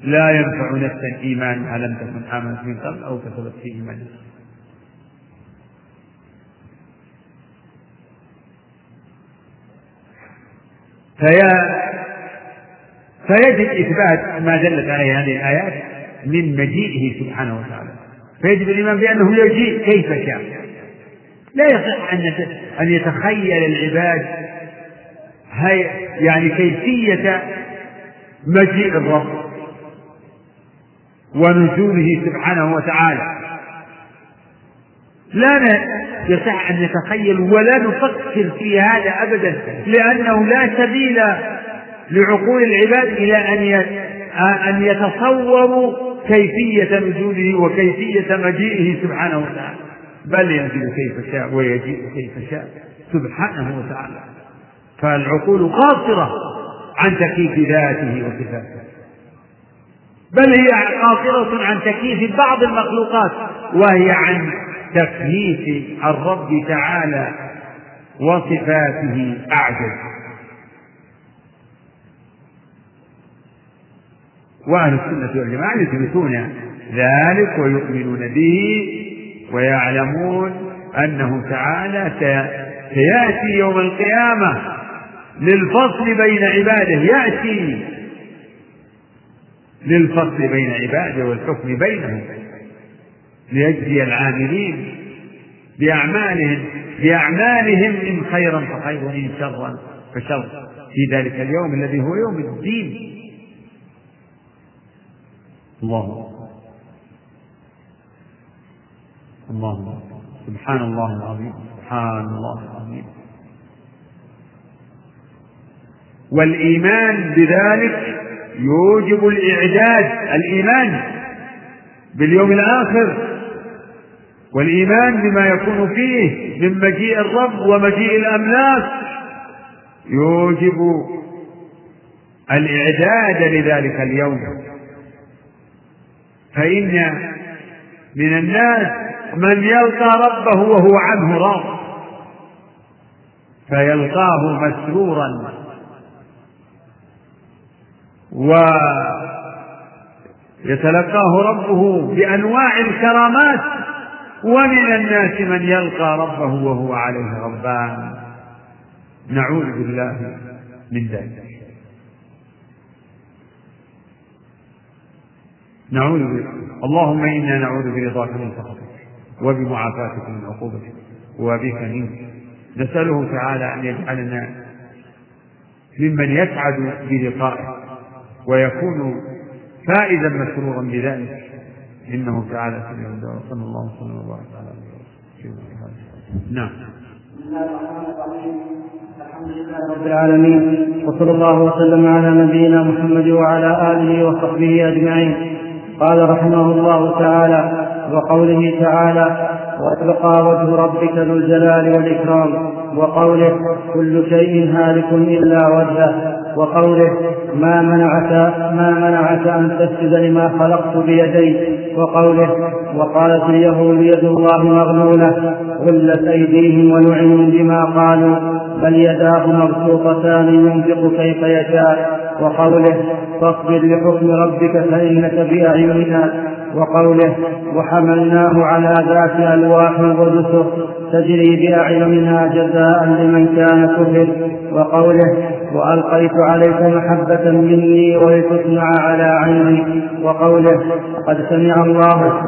لا ينفع نفسا إيمانها لم تكن آمنت من قبل أو كسبت في إيمانها فيا فيجب إثبات ما دلت عليه هذه الآيات من مجيئه سبحانه وتعالى. فيجب الإيمان بأنه يجيء كيف شاء. لا يصح أن أن يتخيل العباد هي يعني كيفية مجيء الرب ونزوله سبحانه وتعالى. لا يصح أن نتخيل ولا نفكر في هذا أبدا لأنه لا سبيل لعقول العباد إلى أن أن يتصوروا كيفية نزوله وكيفية مجيئه سبحانه وتعالى. بل ينزل كيف شاء ويجيء كيف شاء سبحانه وتعالى. فالعقول قاصرة عن تكييف ذاته وصفاته. بل هي قاصرة عن تكييف بعض المخلوقات وهي عن تكييف الرب تعالى وصفاته أعجز. وأهل السنة والجماعة يثبتون ذلك ويؤمنون به ويعلمون أنه تعالى سيأتي يوم القيامة للفصل بين عباده يأتي للفصل بين عباده والحكم بينهم ليجزي العاملين بأعمالهم بأعمالهم إن خيرا فخير وإن شرا فشر. في ذلك اليوم الذي هو يوم الدين. الله. الله. سبحان الله العظيم. سبحان الله العظيم. والإيمان بذلك يوجب الإعداد. الإيمان باليوم الآخر. والإيمان بما يكون فيه من مجيء الرب ومجيء الأملاك. يوجب الإعداد لذلك اليوم. فإن من الناس من يلقى ربه وهو عنه راض فيلقاه مسرورا. ويتلقاه ربه بأنواع الكرامات. ومن الناس من يلقى ربه وهو عليه غضبان. نعوذ بالله من ذلك. نعوذ بالله اللهم إنا نعوذ برضاك من سخطك وبمعافاتك من عقوبتك وبك منك. نسأله تعالى أن يجعلنا ممن يسعد بلقائه ويكون فائزا مسرورا بذلك. إنه تعالى سميع الدعاء. صلى الله وسلم وبارك على نعم. الحمد لله رب العالمين. وصلى الله وسلم على نبينا محمد وعلى آله وصحبه أجمعين. قال رحمه الله تعالى وقوله تعالى وابقى وجه ربك ذو الجلال والإكرام وقوله كل شيء هالك إلا وجهه. وقوله ما منعك ما منعك أن تسجد لما خلقت بيدي وقوله وقالت اليهود يد الله مغلولة غلت أيديهم ولعنوا بما قالوا بل يداه مبسوطتان ينفق كيف يشاء. وقوله فاصبر لحكم ربك فإنك بأعيننا. وقوله وحملناه على ذات ألواح ودسر تجري بأعيننا جزاء لمن كان كفر. وقوله وألقيت عليك محبة مني ولتصنع على عيني. وقوله قد سمع الله.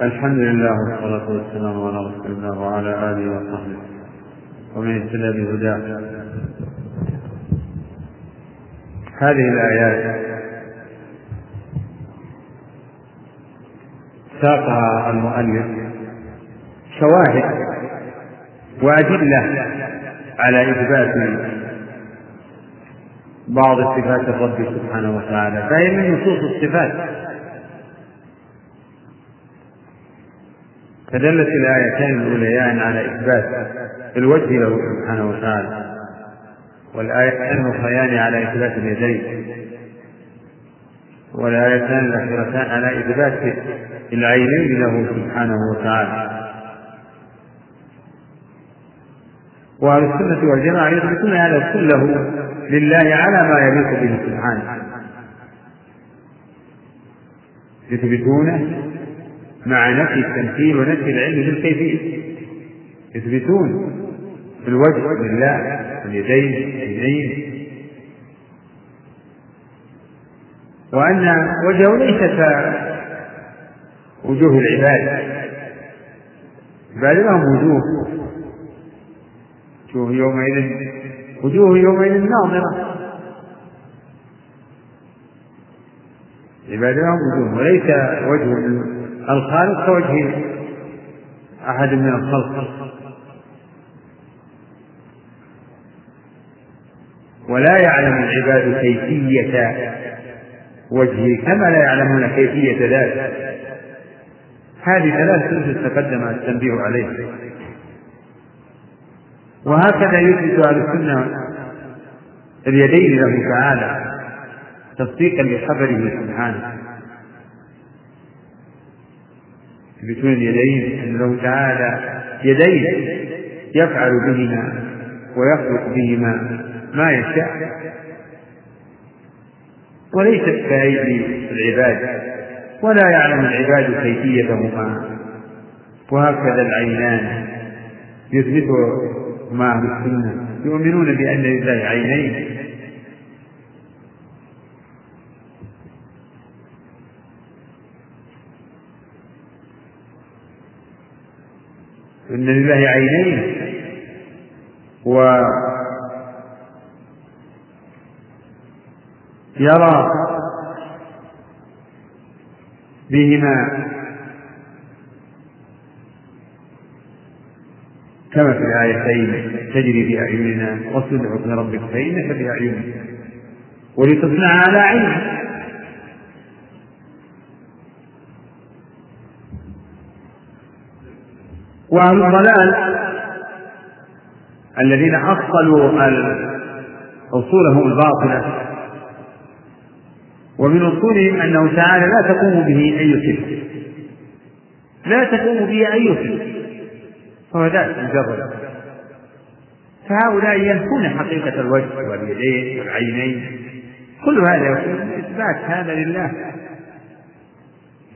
الحمد لله والصلاة والسلام على رسول الله وعلى آله وصحبه ومن اهتدى بهداه. هذه الآيات. ساقها المؤلف. شواهد وأدلة على إثبات بعض صفات الرب سبحانه وتعالى فهي من نصوص الصفات. فدلت الآيتان الأوليان على إثبات الوجه له سبحانه وتعالى. والآيتان الأخريان على إثبات اليدين. والآيتان الأخيرتان على إثبات العينين له سبحانه وتعالى. وأهل السنة والجماعة يثبتون هذا كله لله على ما يليق به سبحانه. يثبتونه مع نفي التمثيل ونفي العلم بالكيفية يثبتون الوجه لله اليدين اليدين وأن وجهه ليس كوجوه العباد. بل لهم وجوه. وجوه يومئذ وجوه يومئذ ناظرة. عباد لهم وجوه. وليس وجه الخالق كوجه أحد من الخلق. ولا يعلم العباد كيفية وجهه كما لا يعلمون كيفية ذلك. هذه ثلاث أسس تقدم التنبيه عليها. وهكذا يثبت أهل السنة اليدين له تعالى تصديقا لخبره سبحانه. يثبتون اليدين أن له تعالى يدين يفعل بهما ويخلق بهما. ما يشاء. وليست كأيدي العباد ولا يعلم العباد كيفيتهما وهكذا العينان يثبتهما أهل السنة. يؤمنون بأن لله عينين. إن لله عينين. و يرى بهما كما في الآيتين تجري بأعيننا واصبر لحكم ربك فإنك بأعيننا ولتصنع على عينك. وأهل الضلال الذين أصلوا أصولهم الباطلة. ومن أصولهم أنه تعالى لا تقوم به أي صفة لا تقوم به أي صفة فهو ذات مجرد. فهؤلاء ينفون حقيقة الوجه واليدين والعينين. كل هذا إثبات هذا لله.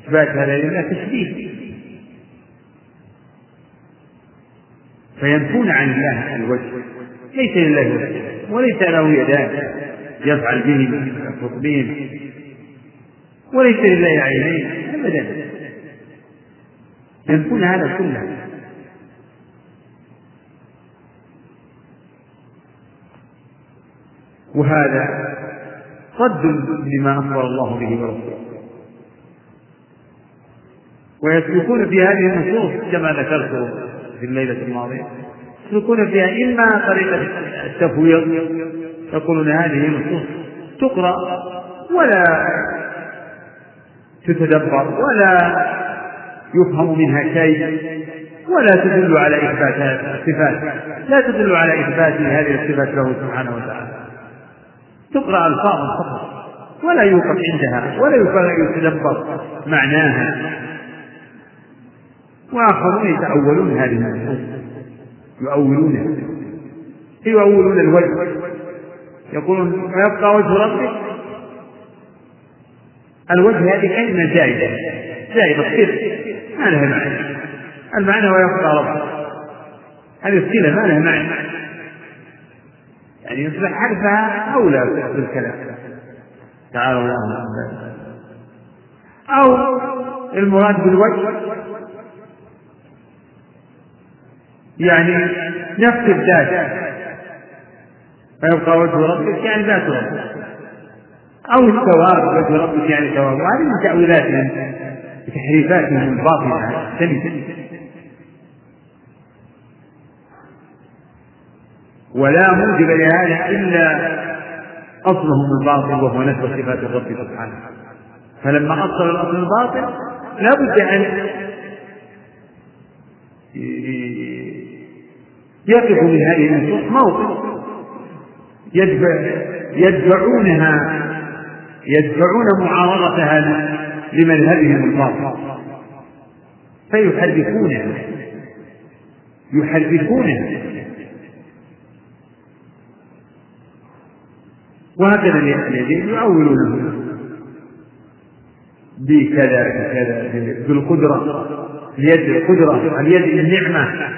إثبات هذا لله تشبيه. فينفون عن الله الوجه. ليس لله وليس له يدان. يفعل بهما ويخلق بهما وليس لله عينين أبدا. ينفون هذا كله. وهذا صد لما أخبر الله به ورسوله. ويسلكون في هذه النصوص كما ذكرت في الليلة الماضية. يسلكون فيها إما طريقة التفويض يقولون هذه النصوص تقرأ ولا تتدبر ولا يفهم منها شيء ولا تدل على إثبات الصفات. لا تدل على إثبات هذه الصفات له سبحانه وتعالى. تقرأ ألفاظا فقط ولا يوقف عندها ولا يتدبر معناها. وآخرون يتأولون هذه النصوص يؤولونها. يؤولون الوجه. يقولون ويبقى وجه ربك؟ الوجه هذه كلمة زائدة. زائدة تصير ما لها معنى. المعنى ويبقى ربك هذه الصلة ما لها معنى. يعني يصبح حرفها أولى بالكلام. تعالوا الله أو المراد بالوجه يعني نفس الذات. فيبقى وجه ربك يعني ذات ربك. أو الثواب وجه ربك يعني ثواب وهذه من تأويلاتهم بتحريفاتهم الباطلة السلبية ولا موجب لهذا إلا أصلهم الباطل وهو نفس صفات الرب سبحانه. فلما أصل الأصل الباطل لا بد أن يقف من هذه النصوص موقف يدفع يدفعونها يدفعون معارضتها لمذهبهم الباطل. فيحرفونها يحرفونها وهكذا الذين يؤولونه بكذا بكذا بالقدرة اليد القدرة اليد النعمة.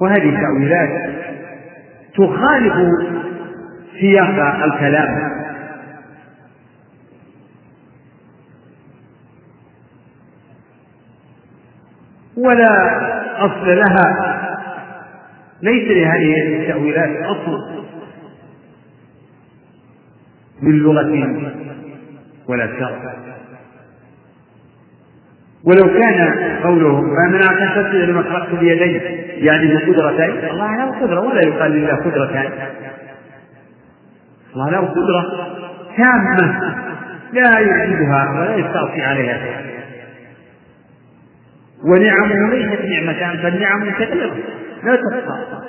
وهذه التأويلات تخالف سياق الكلام. ولا أصل لها ليس لهذه التأويلات أصل من لغة ولا شرع ولو كان قوله أن تسجد لما خلقت بيدي يعني بقدرتين الله له قدرة ولا يقال لله قدرتان الله له قدرة تامة لا يعجزها ولا يستعصي عليها. ونعمه ليست نعمتان فالنعم كثيرة. لا تحصى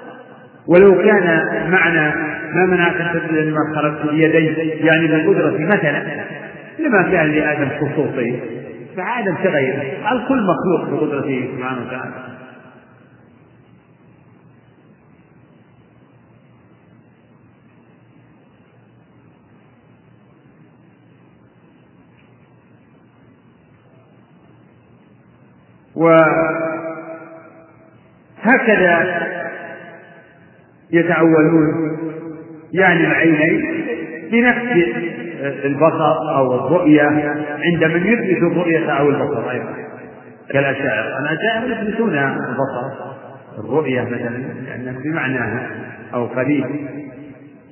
ولو كان معنى ما منعك تسجد لما خلقت بيدي يعني بالقدره مثلا لما كان لآدم خصوصيه فعادم كغيره الكل مخلوق بقدرته سبحانه وتعالى. وهكذا يتعولون يعني العينين بنفس البصر أو الرؤية عند من يثبت الرؤية أو البصر أيضا. كالأشاعرة الأشاعرة يثبتون البصر الرؤية مثلا لأنها بمعناها أو قريب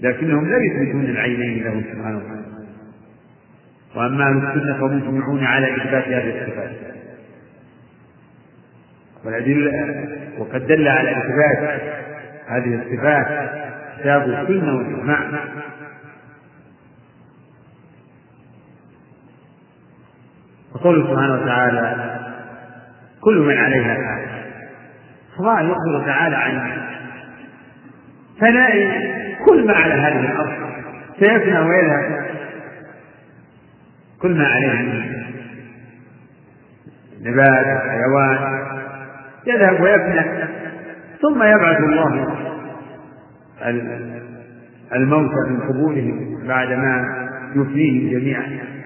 لكنهم لا يثبتون العينين له سبحانه وتعالى. وأما أهل السنة فمجمعون على إثبات هذه الصفات. والأدلة وقد دل على إثبات هذه الصفات كتاب السنة والإجماع وقوله سبحانه وتعالى كل من عليها فان الله يخبر تعالى عن فناء كل ما على هذه الأرض سيفنى ويذهب كل ما عليه من نبات حيوان يذهب ويفنى ثم يبعث الله الموتى من قبورهم بعدما يفنيهم جميعا.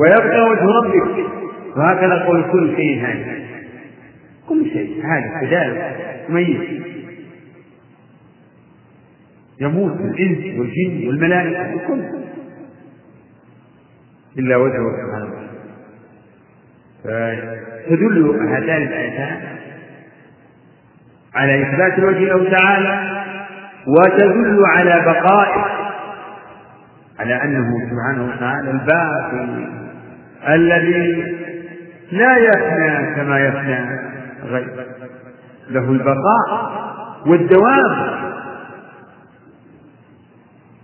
ويبقى وجه ربك. وهكذا قول كل شيء هذا كل شيء. هذا كذلك ميت. يموت الإنس والجن والملائكة الكل إلا وجهه سبحانه وتعالى. فتدل هاتان الآيتان على إثبات الوجه له تعالى وتدل على بقائه على أنه سبحانه وتعالى الباقي. الذي لا يفنى كما يفنى غيره له البقاء والدوام.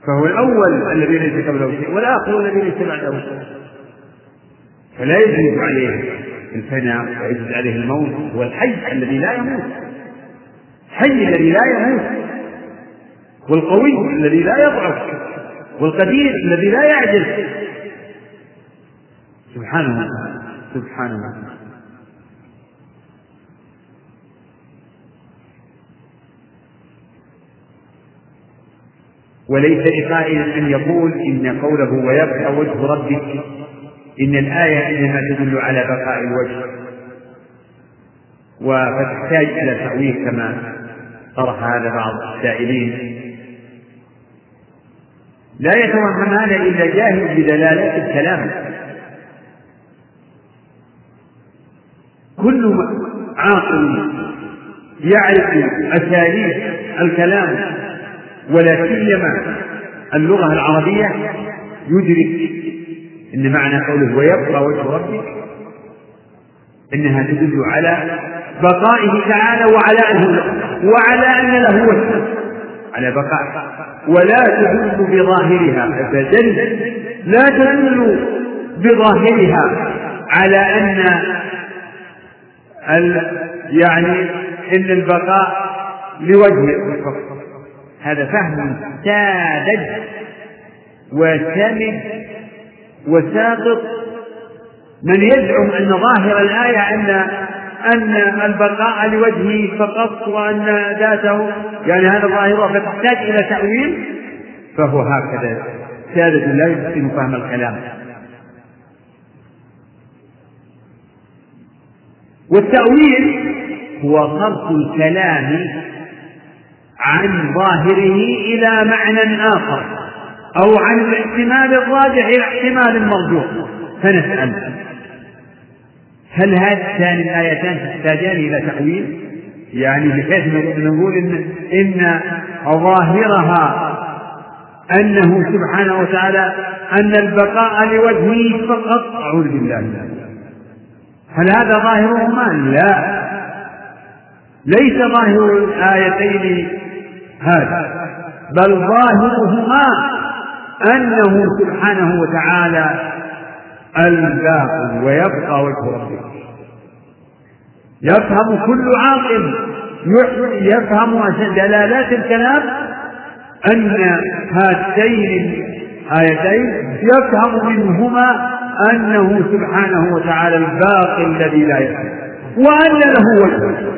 فهو الأول الذي ليس قبله شيء والآخر الذي ليس بعده شيء. فلا يجوز عليه الفناء ويجوز عليه الموت. هو الحي الذي لا يموت. الحي الذي لا يموت. والقوي الذي لا يضعف. والقدير الذي لا يعجز. سبحانه. سبحانه. وليس لقائل أن يقول إن قوله ويبقى وجه ربك إن الآية إنما تدل على بقاء الوجه فتحتاج إلى تأويل كما طرح هذا بعض السائلين. لا يتوهم هذا إلا جاهل بدلالات الكلام. كل عاقل يعرف أساليب الكلام ولا سيما اللغة العربية يدرك أن معنى قوله ويبقى وجه ربك إنها تدل على بقائه تعالى وعلى أنه وعلى أن له وجه على بقاء. ولا تدل بظاهرها أبدا لا تدل بظاهرها على أن يعني إن البقاء لوجه فقط هذا فهم ساذج وسمج وساقط من يزعم أن ظاهر الآية أن أن البقاء لوجهه فقط وأن ذاته يعني هذا ظاهره فتحتاج إلى تأويل فهو هكذا سادة لا يحسن فهم الكلام. والتأويل هو صرف الكلام عن ظاهره إلى معنى آخر أو عن الاحتمال الراجح إلى احتمال مرجوح فنسأل هل هاتان الآيتان تحتاجان إلى تأويل؟ يعني بحيث نقول إن إن ظاهرها أنه سبحانه وتعالى أن البقاء لوجهه فقط؟ أعوذ بالله. هل هذا ظاهرهما؟ لا ليس ظاهر الآيتين هذا بل ظاهرهما أنه سبحانه وتعالى الباقي ويبقى وجه ربك يفهم كل عاقل يفهم دلالات الكلام أن هاتين الآيتين يفهم منهما أنه سبحانه وتعالى الباقي الذي لا يفهم وأن له وجه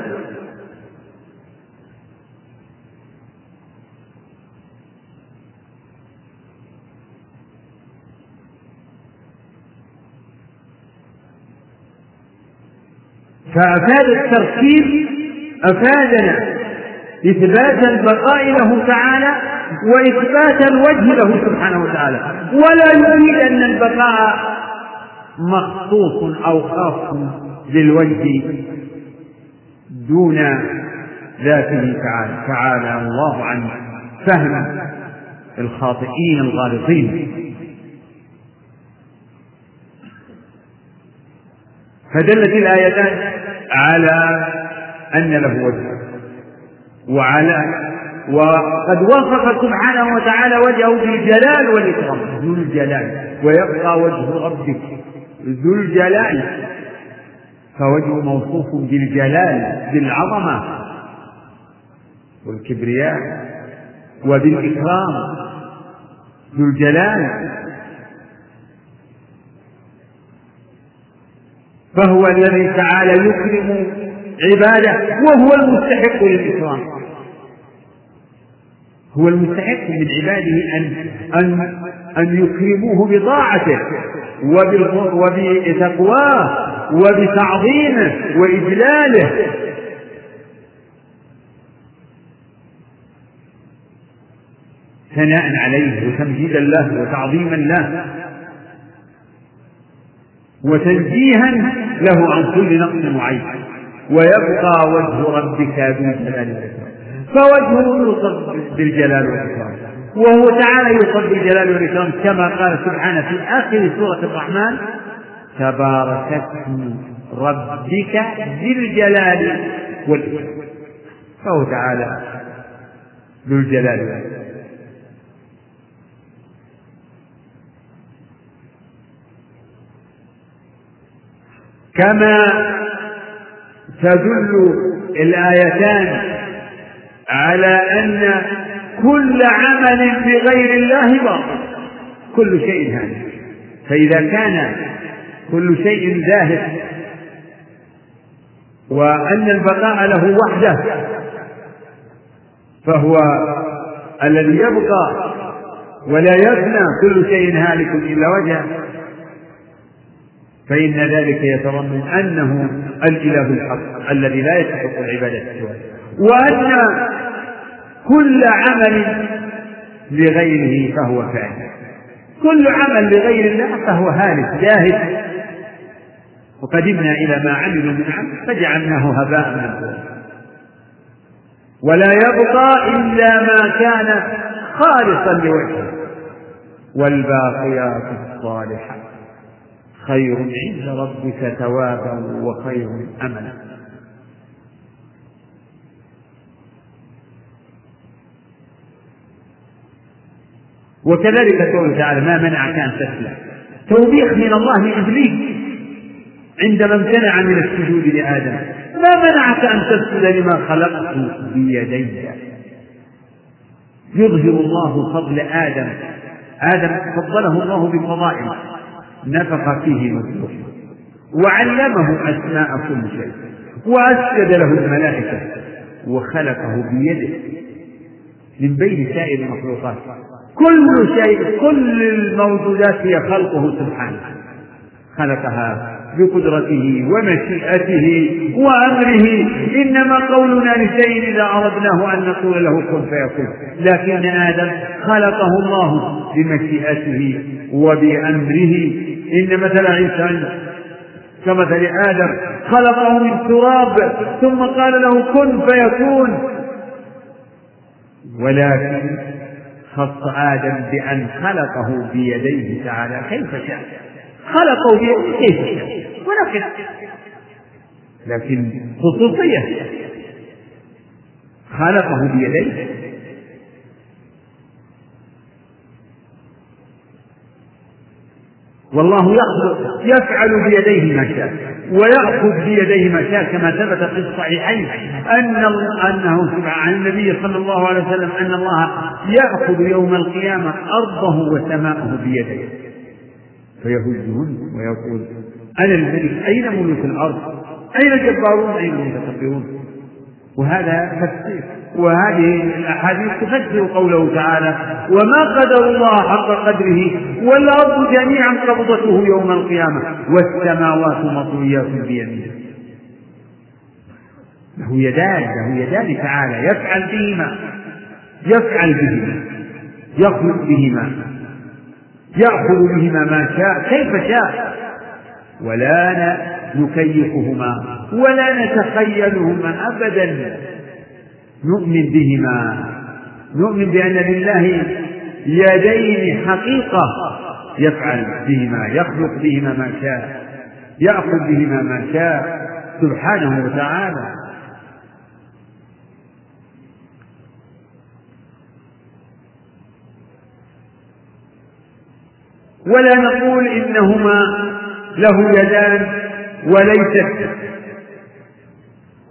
فأفاد التركيب أفادنا إثبات البقاء له تعالى وإثبات الوجه له سبحانه وتعالى. ولا يريد أن البقاء مخصوص أو خاص للوجه دون ذاته تعالى تعالى الله عن فهم الخاطئين الغالطين. فدلت الآيتان على أن له وجه وعلى وقد وصف سبحانه وتعالى وجهه بالجلال والإكرام. ذو الجلال ويبقى وجه ربك. ذو الجلال. فوجهه موصوف بالجلال بالعظمة. والكبرياء وبالإكرام. ذو الجلال. فهو الذي تعالى يكرم عباده وهو المستحق للإكرام. هو المستحق من عباده أن أن أن يكرموه بطاعته وبتقواه وبتعظيمه وإجلاله. ثناء عليه وتمجيدا له وتعظيما له وتنزيها له عن كل نقص وعيب. ويبقى وجه ربك ذو الجلال والإكرام فوجهه يوصف بالجلال والإكرام. وهو تعالى يوصف بالجلال والإكرام كما قال سبحانه في آخر سورة الرحمن تبارك اسم ربك ذي الجلال والإكرام. فهو تعالى ذو الجلال والإكرام. كما تدل الآيتان على أن كل عمل بغير الله باطل. كل شيء هالك فإذا كان كل شيء ذاهب وأن البقاء له وحده فهو الذي يبقى ولا يفنى كل شيء هالك إلا وجهه فإن ذلك يتضمن أنه الإله الحق الذي لا يستحق العبادة سواه. وأن كل عمل لغيره فهو فاعل. كل عمل لغير الله فهو هالك جاهل. وقدمنا إلى ما عملوا من عمل فجعلناه هباء منثورا ولا يبقى إلا ما كان خالصا لوجهه. والباقيات الصالحات خير عند ربك ثوابا وخير املا وكذلك قوله تعالى ما منعك أن تسلم. توبيخ من الله لابليس عندما امتنع من السجود لآدم. ما منعك أن تسجد لما خلقت بيدي. يظهر الله فضل آدم. آدم فضله الله بفضائل. نفخ فيه من وعلمه أسماء كل شيء. وأسجد له الملائكة. وخلقه بيده. من بين سائر المخلوقات. كل شيء كل الموجودات هي خلقه سبحانه. خلقها بقدرته ومشيئته وأمره. إنما قولنا لشيء إذا أردناه أن نقول له كن فيكون. لكن آدم خلقه الله بمشيئته وبأمره. إن مثل عيسى كمثل آدم خلقه من تراب ثم قال له كن فيكون. ولكن خص آدم بأن خلقه بيديه تعالى. كيف شاء. خلقه بيديه كيف شاء. ولكن لكن خصوصية. خلقه بيديه. والله يفعل بيديه ما شاء ويأخذ بيديه ما شاء كما ثبت في الصحيحين أن أنه عن النبي صلى الله عليه وسلم أن الله يأخذ يوم القيامة أرضه وسماءه بيديه فيهزهن ويقول أنا الملك أين ملوك الأرض؟ أين الجبارون؟ أين المتكبرون؟ وهذا تفسير وهذه الأحاديث تفسر قوله تعالى وما قدر الله حق قدره والأرض جميعا قبضته يوم القيامة والسماوات مطويات بيمينه له يدان له يدان تعالى يفعل بهما يفعل بهما يخلق بهما يأخذ بهما ما شاء كيف شاء ولا نكيفهما ولا نتخيلهما أبدا. نؤمن بهما. نؤمن بأن لله يدين حقيقة يفعل بهما يخلق بهما ما شاء يأخذ بهما ما شاء سبحانه وتعالى. ولا نقول إنهما له يدان وليست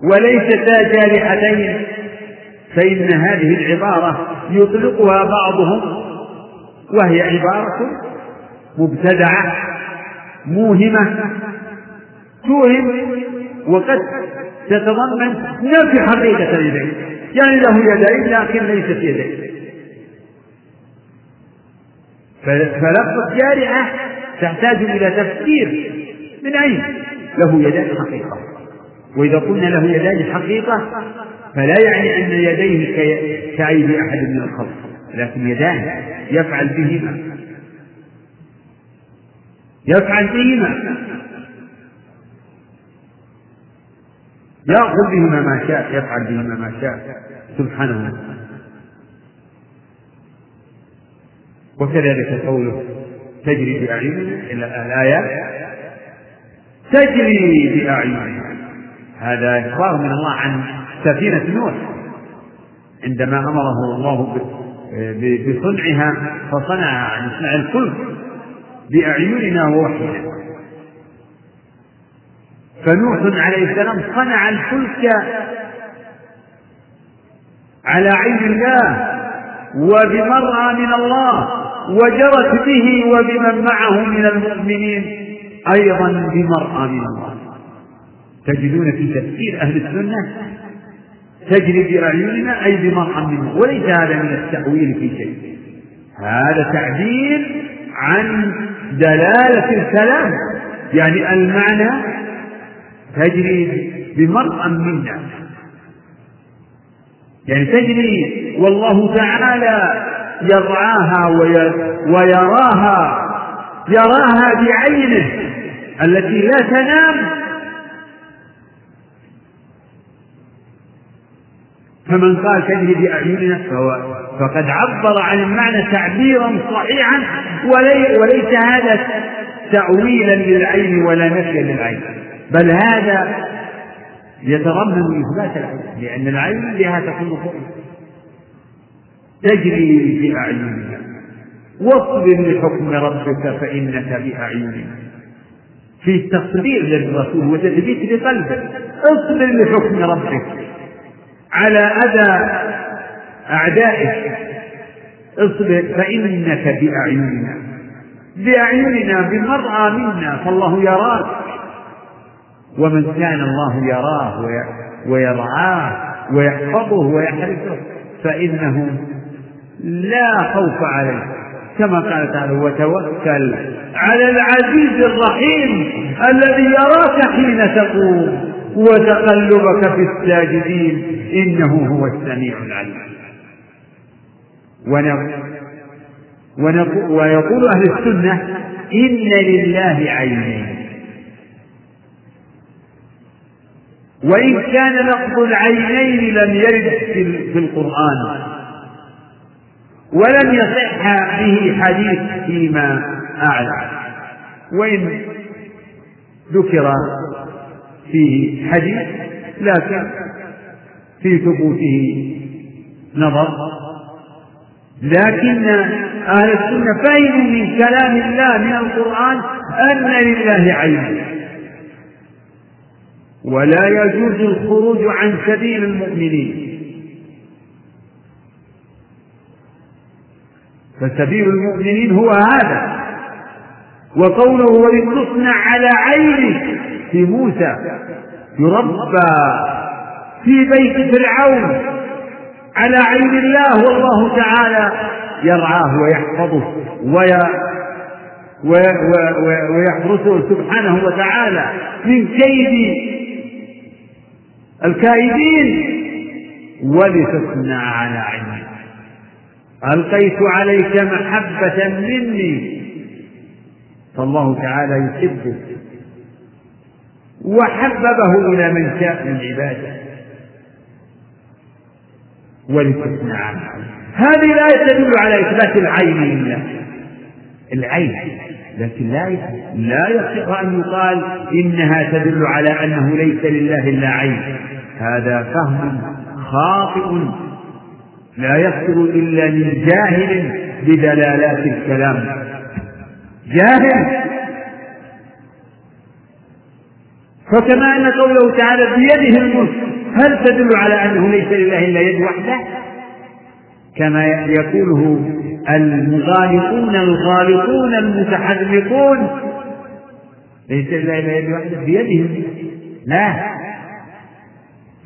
وليستا جارحتين. فإن هذه العبارة يطلقها بعضهم وهي عبارة مبتدعة موهمة توهم وقد تتضمن نفي حقيقة اليدين. يعني له يدين لكن ليست يدين. فلفظ جارحة تحتاج إلى تفسير من أين؟ له يدان حقيقة. وإذا قلنا له يدان حقيقة فلا يعني أن يديه كأيدي أحد من الخلق لكن يدان يفعل بهما. يفعل بهما. يأخذ بهما ما شاء يفعل بهما ما شاء سبحانه وكذلك قوله تجري بأعيننا إلى الآيات تجري بأعيننا. هذا إخبار من الله عن سفينة نوح. عندما أمره الله بصنعها فصنع عن صنع الفلك بأعيننا ووحينا. فنوح عليه السلام صنع الفلك على عين الله وبمرأى من الله وجرت به وبمن معه من المؤمنين أيضا بمرأى من الله. تجدون في تفسير أهل السنة تجري بأعيننا أي بمرأى منه. وليس هذا من التأويل في شيء. هذا تعبير عن دلالة الكلام. يعني المعنى تجري بمرأى منا. يعني تجري والله تعالى يرعاها ويراها يراها بعينه التي لا تنام فمن قال تجري بأعيننا فهو فقد عبر عن المعنى تعبيرا صحيحا وليس هذا تأويلا للعين ولا نفيا للعين. بل هذا يتضمن إثبات العين لأن العين بها تكون رؤية تجري بأعيننا. واصبر لحكم ربك فإنك بأعيننا. في تصدير للرسول وتثبيت لقلبه اصبر لحكم ربك. على أذى أعدائك. اصبر فإنك بأعيننا. بأعيننا بمرأى منا فالله يراك. ومن كان الله يراه ويرعاه ويحفظه ويحرسه فإنه لا خوف عليه. كما قال تعالى وتوكل على العزيز الرحيم الذي يراك حين تقوم. وتقلبك في الساجدين إنه هو السميع العليم. ويقول أهل السنة إن لله عينين. وإن كان لفظ العينين لم يرد في القرآن ولم يصح به حديث فيما أعلم. وإن ذكر فيه حديث لكن في ثبوته نظر. لكن أهل السنة فهموا من كلام الله من القرآن أن لله عين. ولا يجوز الخروج عن سبيل المؤمنين. فسبيل المؤمنين هو هذا. وقوله ولتصنع على عينك في موسى يربى في بيت فرعون على عين الله والله تعالى يرعاه ويحفظه وي ويحرسه سبحانه وتعالى من كيد الكائدين. ولتصنع على عيني ألقيت عليك محبة مني. فالله تعالى يحبه وحببه إلى من شاء من عباده. ولتصنع على هذه الآية تدل على إثبات العين لله العين. لكن لا لا يصح أن يقال إنها تدل على أنه ليس لله إلا عين. هذا فهم خاطئ. لا يصدر إلا من جاهل بدلالات الكلام. جاهل فكما أن قوله تعالى بيده الملك هل تدل على أنه ليس لله إلا يد وحده؟ كما يقوله المغالطون الغالطون المتحرقون ليس لله إلا يد وحده بيده. لا.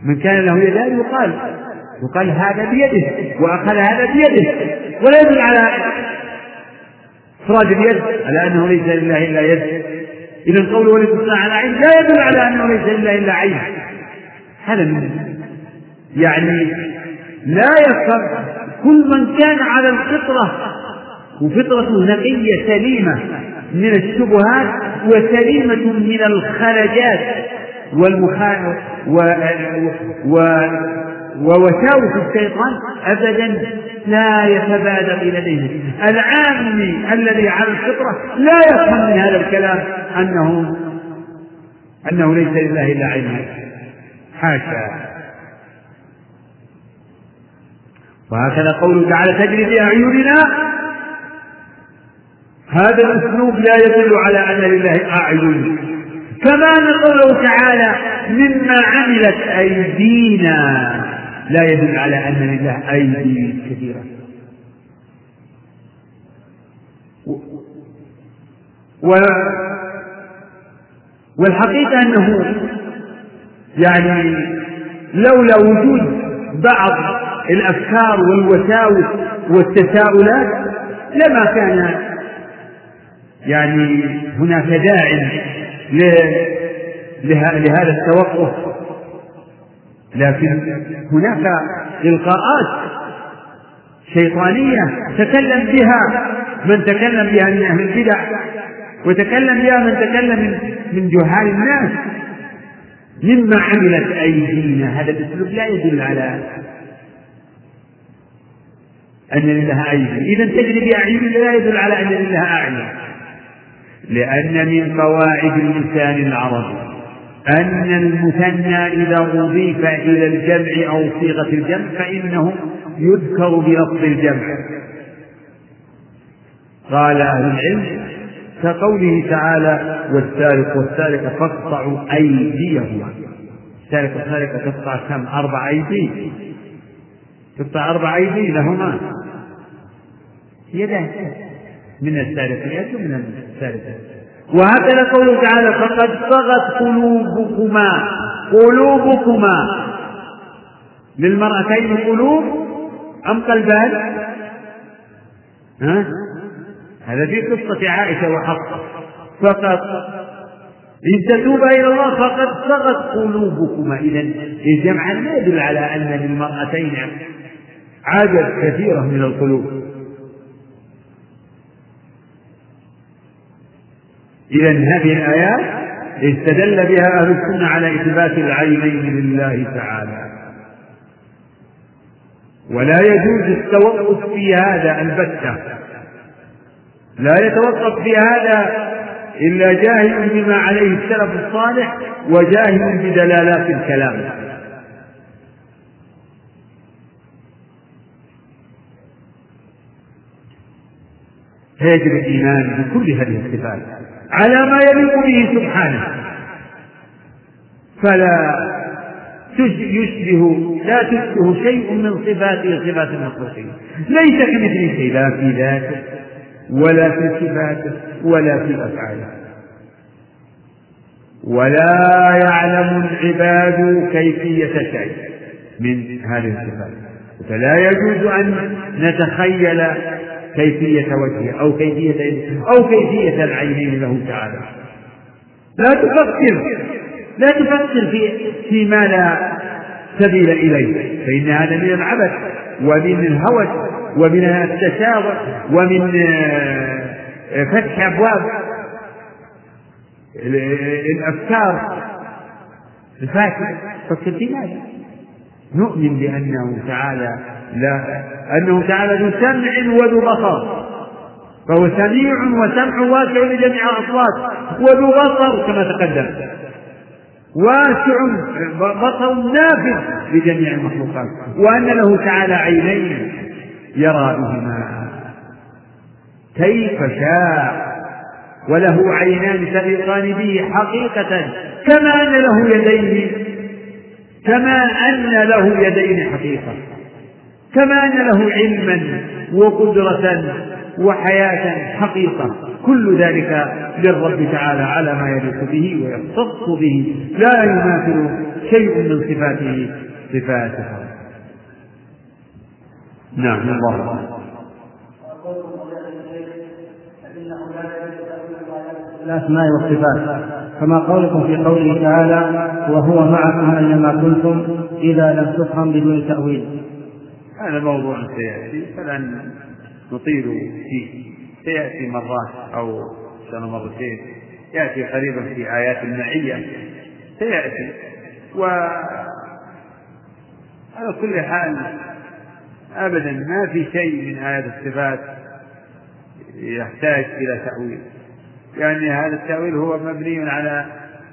من كان له يدان يقال يقال هذا بيده وأخذ هذا بيده. ولا يدل على إفراد اليد على أنه ليس لله إلا يد. إذا قوله ولتصنع على عين لا يدل على أنه ليس لله إلا عين. هذا من يعني لا يفهم كل من كان على الفطرة وفطرته نقية سليمة من الشبهات وسليمة من الخلجات والمخا و... و... ووساوس الشيطان أبدا. لا يتبادر إلى ذهنه العامي الذي على الفطرة لا يفهم من هذا الكلام أنه أنه ليس لله إلا علم. حاشا. وهكذا قوله تعالى تجري بأعيننا هذا الأسلوب لا يدل على أن لله أعين. كما قوله تعالى مما عملت أيدينا. لا يدل على أن لله أيدي كثيرة. و والحقيقة أنه يعني لولا وجود بعض الأفكار والوساوس والتساؤلات لما كان يعني هناك داع لهذا التوقف. لكن هناك إلقاءات شيطانية تكلم بها من تكلم بها من أهل البدع وتكلم بها من تكلم من جهال الناس. مما عملت أيدينا. هذا الأسلوب لا يدل على أن لله أيدي إذا تجري بأعين لا يدل على أن لله أعين. لأن من قواعد اللسان العربي أن المثنى إذا أضيف إلى الجمع أو صيغة الجمع فإنه يذكر بلفظ الجمع. قال أهل العلم كقوله تعالى والسارق والسارقة فاقطعوا أيديهما. السارق والسارقة تقطع كم؟ أربع أيدي. تقطع أربع أيدي لهما. يدان. من السارق يد ومن السارق وهكذا قوله تعالى فقد طغت قلوبكما. قلوبكما. للمرأتين قلوب أم قلبان؟ ها؟ هذا في قصة عائشة وحفصة. فقد إن تتوبا إلى الله فقد طغت قلوبكما. إذا الجمع لا يدل على أن للمرأتين عدد كثيرة من القلوب. إذا هذه الآيات استدل بها أهل السنة على إثبات العينين لله تعالى. ولا يجوز التوقف في هذا البتة. لا يتوقف في هذا إلا جاهل بما عليه السلف الصالح وجاهل بدلالات الكلام. فيجب الإيمان بكل هذه الصفات. على ما يليق به سبحانه. فلا يشبه لا تشبه شيء من صفاته صفات المخلوقين. ليس كمثله شيء لا في ذاته ولا في صفاته ولا في أفعاله. ولا يعلم العباد كيفية شيء من هذه الصفات. فلا يجوز أن نتخيل كيفية وجهه أو كيفية أو كيفية العينين له تعالى لا تفكر لا تفكر في فيما لا سبيل إليه فإن هذا من العبث ومن الهوس ومن التشاور ومن آه، فتح أبواب الأفكار الفاسدة فكر في ماذا؟ نؤمن بأنه تعالى لا. أنه تعالى ذو سمع وذو بصر. فهو سميع وسمع واسع لجميع الأصوات. وذو بصر كما تقدم. واسع بصر نافذ لجميع المخلوقات. وأن له تعالى عينين يرى بهما كيف شاء. وله عينان تليقان به حقيقة. كما أن له يدين. كما أن له يدين حقيقة. كما أن له علما وقدرة وحياة حقيقة. كل ذلك للرب تعالى على ما يليق به ويختص به. لا يماثل شيء من صفاته صفاته نعم الله. الأسماء والصفات. كما قولكم في قوله تعالى وهو معكم أينما كنتم إذا لم تفهم بدون تأويل. هذا موضوع سيأتي فلن نطيل فيه. سيأتي مرات أو سنة مرتين يأتي قريبا في آيات المعية سيأتي. و على كل حال أبدا ما في شيء من آيات الصفات يحتاج إلى تأويل. يعني هذا التأويل هو مبني على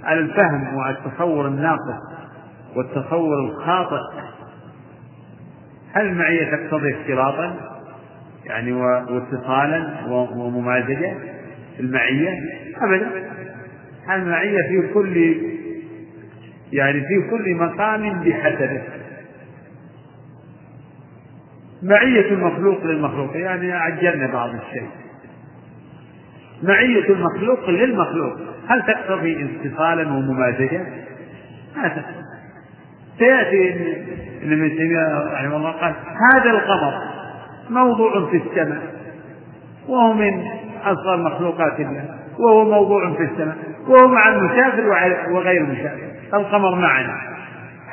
على الفهم وعلى التصور الناقص والتصور الخاطئ. هل المعية تقتضي اختلاطا؟ يعني واتصالا وممازجة المعية؟ أبدا. المعية في كل يعني في كل مقام بحسبه معية المخلوق للمخلوق يعني عجلنا بعض الشيء. معية المخلوق للمخلوق هل تقتضي اتصالا وممازجة؟ ما تقتضي. سيأتي ابن ابن تيمية رحمه الله قال هذا القمر موضوع في السماء وهو من أصغر مخلوقات الله وهو موضوع في السماء وهو مع المسافر وغير المسافر. القمر معنا.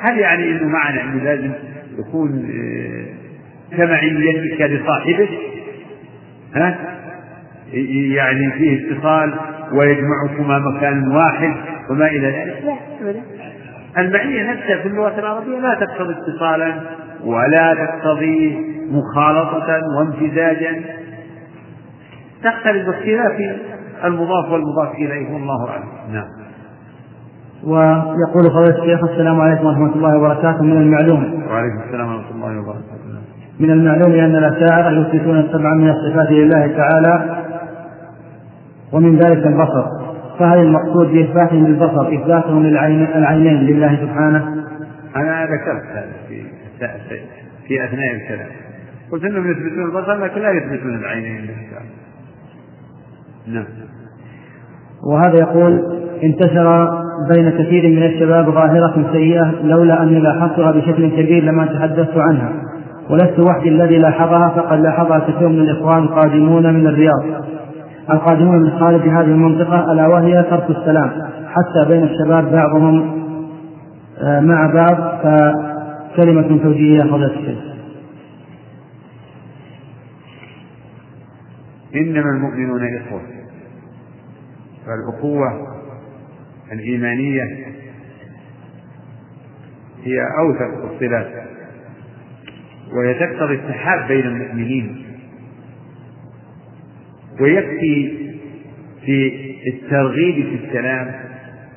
هل يعني إنه معنا إنه لازم يكون كمعيتك لصاحبك ها؟ يعني فيه اتصال ويجمعكما مكان واحد وما إلى ذلك؟ لا المعيه نفسها في اللغة العربية لا تقتضي اتصالا ولا تقتضي مخالطة وامتزاجا. تختلف باختلاف المضاف والمضاف إليه والله أعلم. نعم. ويقول فضيلة الشيخ السلام عليكم ورحمة الله وبركاته. من المعلوم؟ وعليكم السلام ورحمة الله وبركاته. من المعلوم أن الأشاعرة يثبتون السبع من الصفات لله تعالى ومن ذلك البصر. فهل المقصود بإثباتهم للبصر إثباتهم للعينين لله سبحانه؟ أنا ذكرت هذا في في أثناء الكلام. قلت أنهم يثبتون البصر لكن لا يثبتون العينين نعم. وهذا يقول انتشر بين كثير من الشباب ظاهرة سيئة لولا أني لاحظتها بشكل كبير لما تحدثت عنها. ولست وحدي الذي لاحظها فقد لاحظها كثير من الإخوان القادمون من الرياض. القادمون من خارج هذه المنطقة ألا وهي ترك السلام حتى بين الشباب بعضهم آه، مع بعض فكلمة توجيهية فضيلة الشيخ إنما المؤمنون إخوة فالأخوة الإيمانية هي أوثق الصلات وهي تقتضي التحاب بين المؤمنين. ويكفي في الترغيب في السلام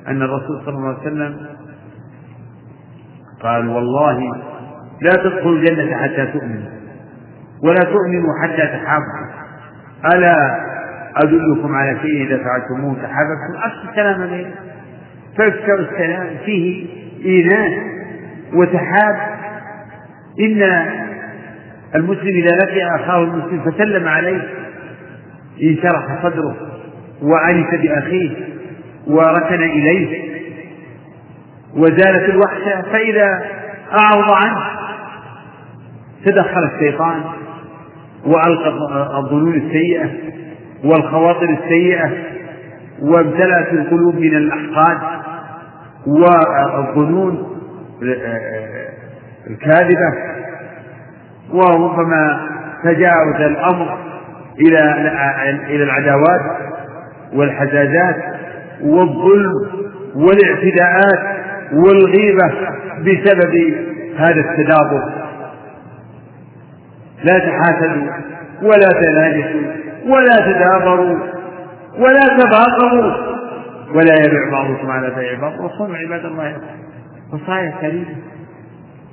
أن الرسول صلى الله عليه وسلم قال والله لا تدخلوا الجنة حتى تؤمنوا ولا تؤمنوا حتى تحابوا ألا أدلكم على شيء إذا فعلتموه تحاببتم أفشوا السلام بينكم فافشوا السلام فيه إيناس وتحاب. إن المسلم إذا لقي أخاه المسلم فسلم عليه. انشرح صدره وأنس بأخيه وركن إليه وزالت الوحشة فإذا أعرض عنه تدخل الشيطان وألقى الظنون السيئة والخواطر السيئة وامتلأت القلوب من الأحقاد والظنون الكاذبة وربما تجاوز الأمر إلى إلى العداوات والحزازات والظلم والاعتداءات والغيبة بسبب هذا التدابر. لا تحاسدوا ولا تناجسوا ولا تدابروا ولا تباغضوا ولا يبيع بعضكم على بيع بعض. وكونوا عباد الله وصايا كريمة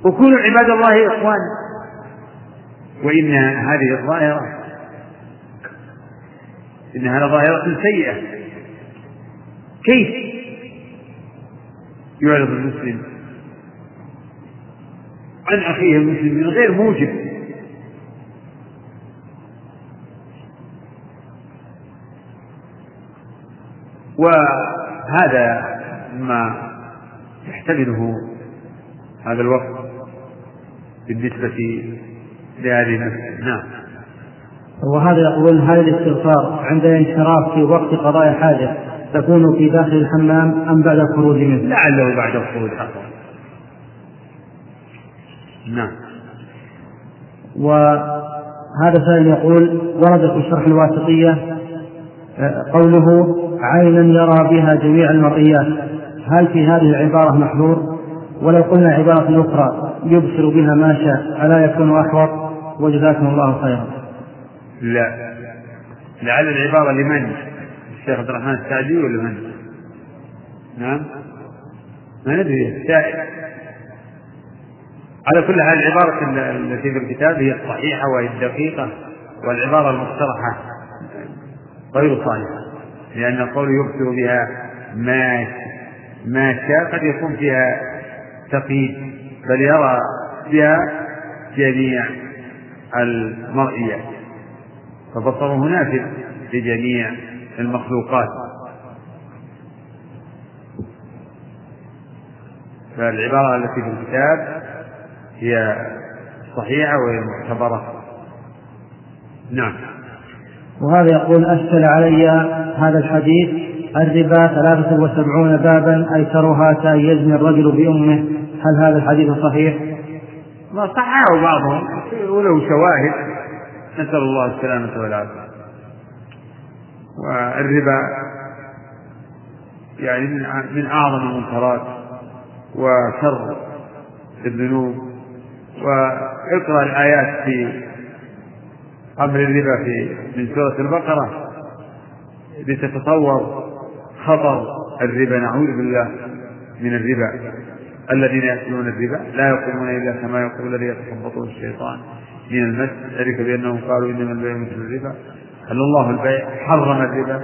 وكونوا عباد الله إخوانا وإن هذه الظاهرة إنها لظاهرة سيئة. كيف يعرض المسلم عن أخيه المسلم من غير موجب؟ وهذا ما يحتمله هذا الوقت بالنسبة لهذه المسألة. نعم. وهذا يقولون هل الاستغفار عند الانحراف في وقت قضاء حاجة تكون في داخل الحمام أم بعد الخروج منه؟ لعله بعد الخروج أقرب نعم. وهذا سائل يقول ورد في شرح الواسطية آه، قوله عينا يرى بها جميع المطيات هل في هذه العبارة محذور ولو قلنا عبارة أخرى يبصر بها ما شاء ألا يكون أحوط؟ وجزاكم الله خيرا. لا. لعل العبارة لمن؟ الشيخ عبد الرحمن السعدي ولا من؟ نعم. ما ندري. السائل. على كل حال العبارة التي في الكتاب هي الصحيحة وهي الدقيقة والعبارة المقترحة غير صالحة لأن القول يبصر بها ما ما شاء قد يكون فيها تقييد بل يرى بها جميع المرئيات. فبصره نافذ لجميع المخلوقات. فالعبارة التي في الكتاب هي صحيحة وهي معتبرة. نعم. وهذا يقول أشكل علي هذا الحديث الربا ثلاثة وسبعون بابا أيسرها كأن يزني الرجل بأمه. هل هذا الحديث صحيح؟ ما صححه بعضهم وله شواهد. نسأل الله السلامة والعافية. والربا يعني من أعظم المنكرات وشر الذنوب. وإقرأ الآيات في أمر الربا في من سورة البقرة لتتصور خطر الربا. نعوذ بالله من الربا. الذين يأكلون الربا لا يقومون إلا كما يقول الذي يتخبطه الشيطان. من المس ذلك بأنهم قالوا إنما البيع مثل الربا. هل الله البيع حرم الربا.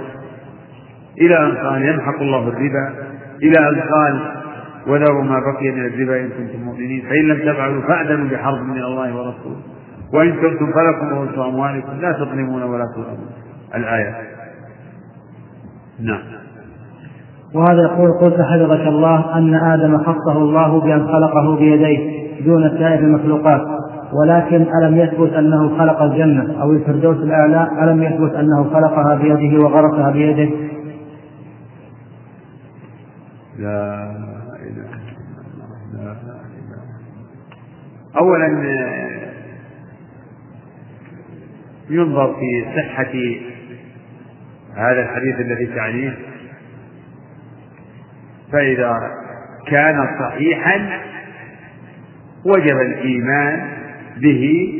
إلى أن قال يمحق الله الربا. إلى أن قال وذروا ما بقي من الربا إن كنتم مؤمنين. فإن لم تفعلوا فأذنوا بحرب من الله ورسوله. وإن كنتم فلكم رؤوس أموالكم. لا تظلمون ولا تظلمون. الآية. نعم. وهذا يقول قلت حفظك الله أن آدم خصه الله بأن خلقه بيديه دون سائر المخلوقات. ولكن ألم يثبت أنه خلق الجنة أو الفردوس الأعلى؟ ألم يثبت أنه خلقها بيده وغرسها بيده؟ لا إله إلا الله أولا ينظر في صحة هذا الحديث الذي تعنيه. فإذا كان صحيحا وجب الإيمان به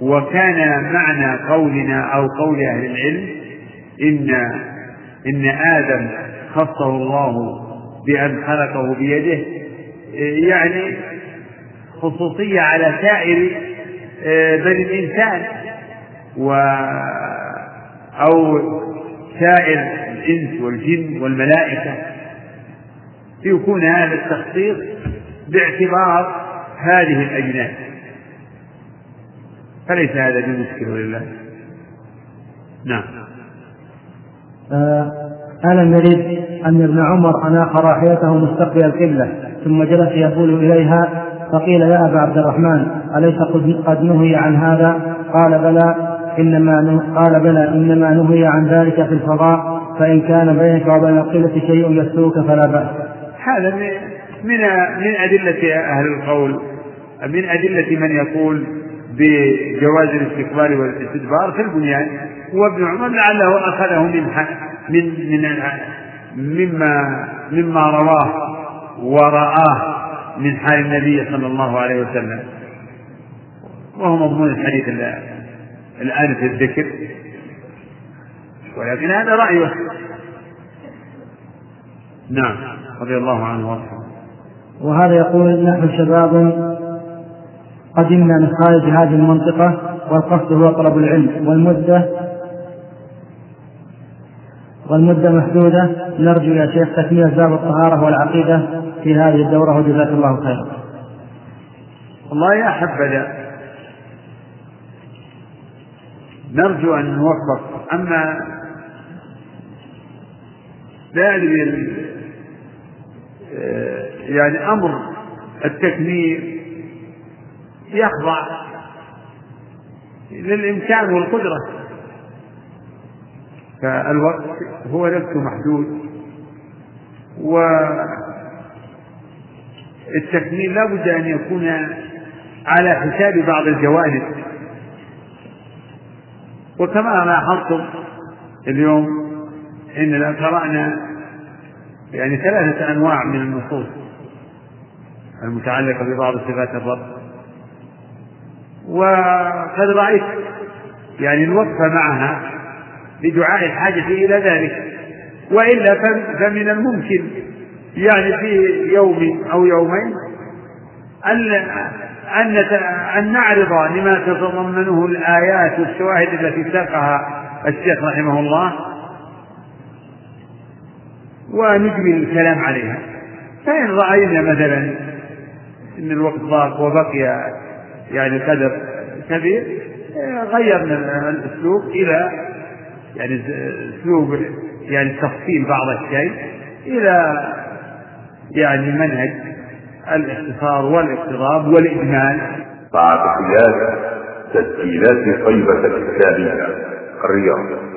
وكان معنى قولنا أو قول أهل العلم إن إن آدم خصه الله بأن خلقه بيده يعني خصوصية على سائر بني الإنسان و أو سائر الإنس والجن والملائكة. يكون هذا التخصيص باعتبار هذه الأجناس. فليس هذا بمشكل ولله نعم آه ألم يرد أن ابن عمر أناخ راحلته مستقبل القبلة ثم جلس يقول إليها فقيل يا أبا عبد الرحمن أليس قد نهي عن هذا؟ قال بلى إنما قال بلى إنما نهي عن ذلك في الفضاء فإن كان بينك وبين القبلة شيء يسوك فلا بأس. هذا من من أدلة أهل القول من أدلة من يقول بجواز الاستقبال والاستدبار في البنيان وابن عمر لعله أخذه من من من مما مما رواه ورآه من حال النبي صلى الله عليه وسلم. وهو مضمون الحديث الآن في الذكر. ولكن هذا رأيه. نعم رضي الله عنه وارحمه وهذا يقول نحن شباب قدمنا من خارج هذه المنطقة والقصد هو طلب العلم. والمدة والمدة محدودة. نرجو يا شيخ تكميل باب الطهارة والعقيدة في هذه الدورة. وجزاك الله خيرا. والله يا حبذا. نرجو أن نوفق. أما أدري آه، يعني أمر التكميل يخضع للإمكان والقدرة. فالوقت هو نفسه محدود. والتكميل لا بد أن يكون على حساب بعض الجوانب. وكما لاحظتم اليوم إننا قرأنا يعني ثلاثة أنواع من النصوص المتعلقة ببعض صفات الرب. وقد رأيت يعني الوقف معها لدعاء الحاجة إلى ذلك. وإلا فمن الممكن يعني في يوم أو يومين أن أن أن نعرض لما تتضمنه الآيات والشواهد التي ساقها الشيخ رحمه الله ونجمل الكلام عليها. فإن رأينا مثلا أن الوقت ضاق وبقي يعني قدر كبير غيرنا الأسلوب إلى يعني أسلوب يعني تفصيل بعض الشيء إلى يعني منهج الاختصار والاقتراب والإجمال. مع تحيات تسجيلات طيبة الإسلامية الرياض.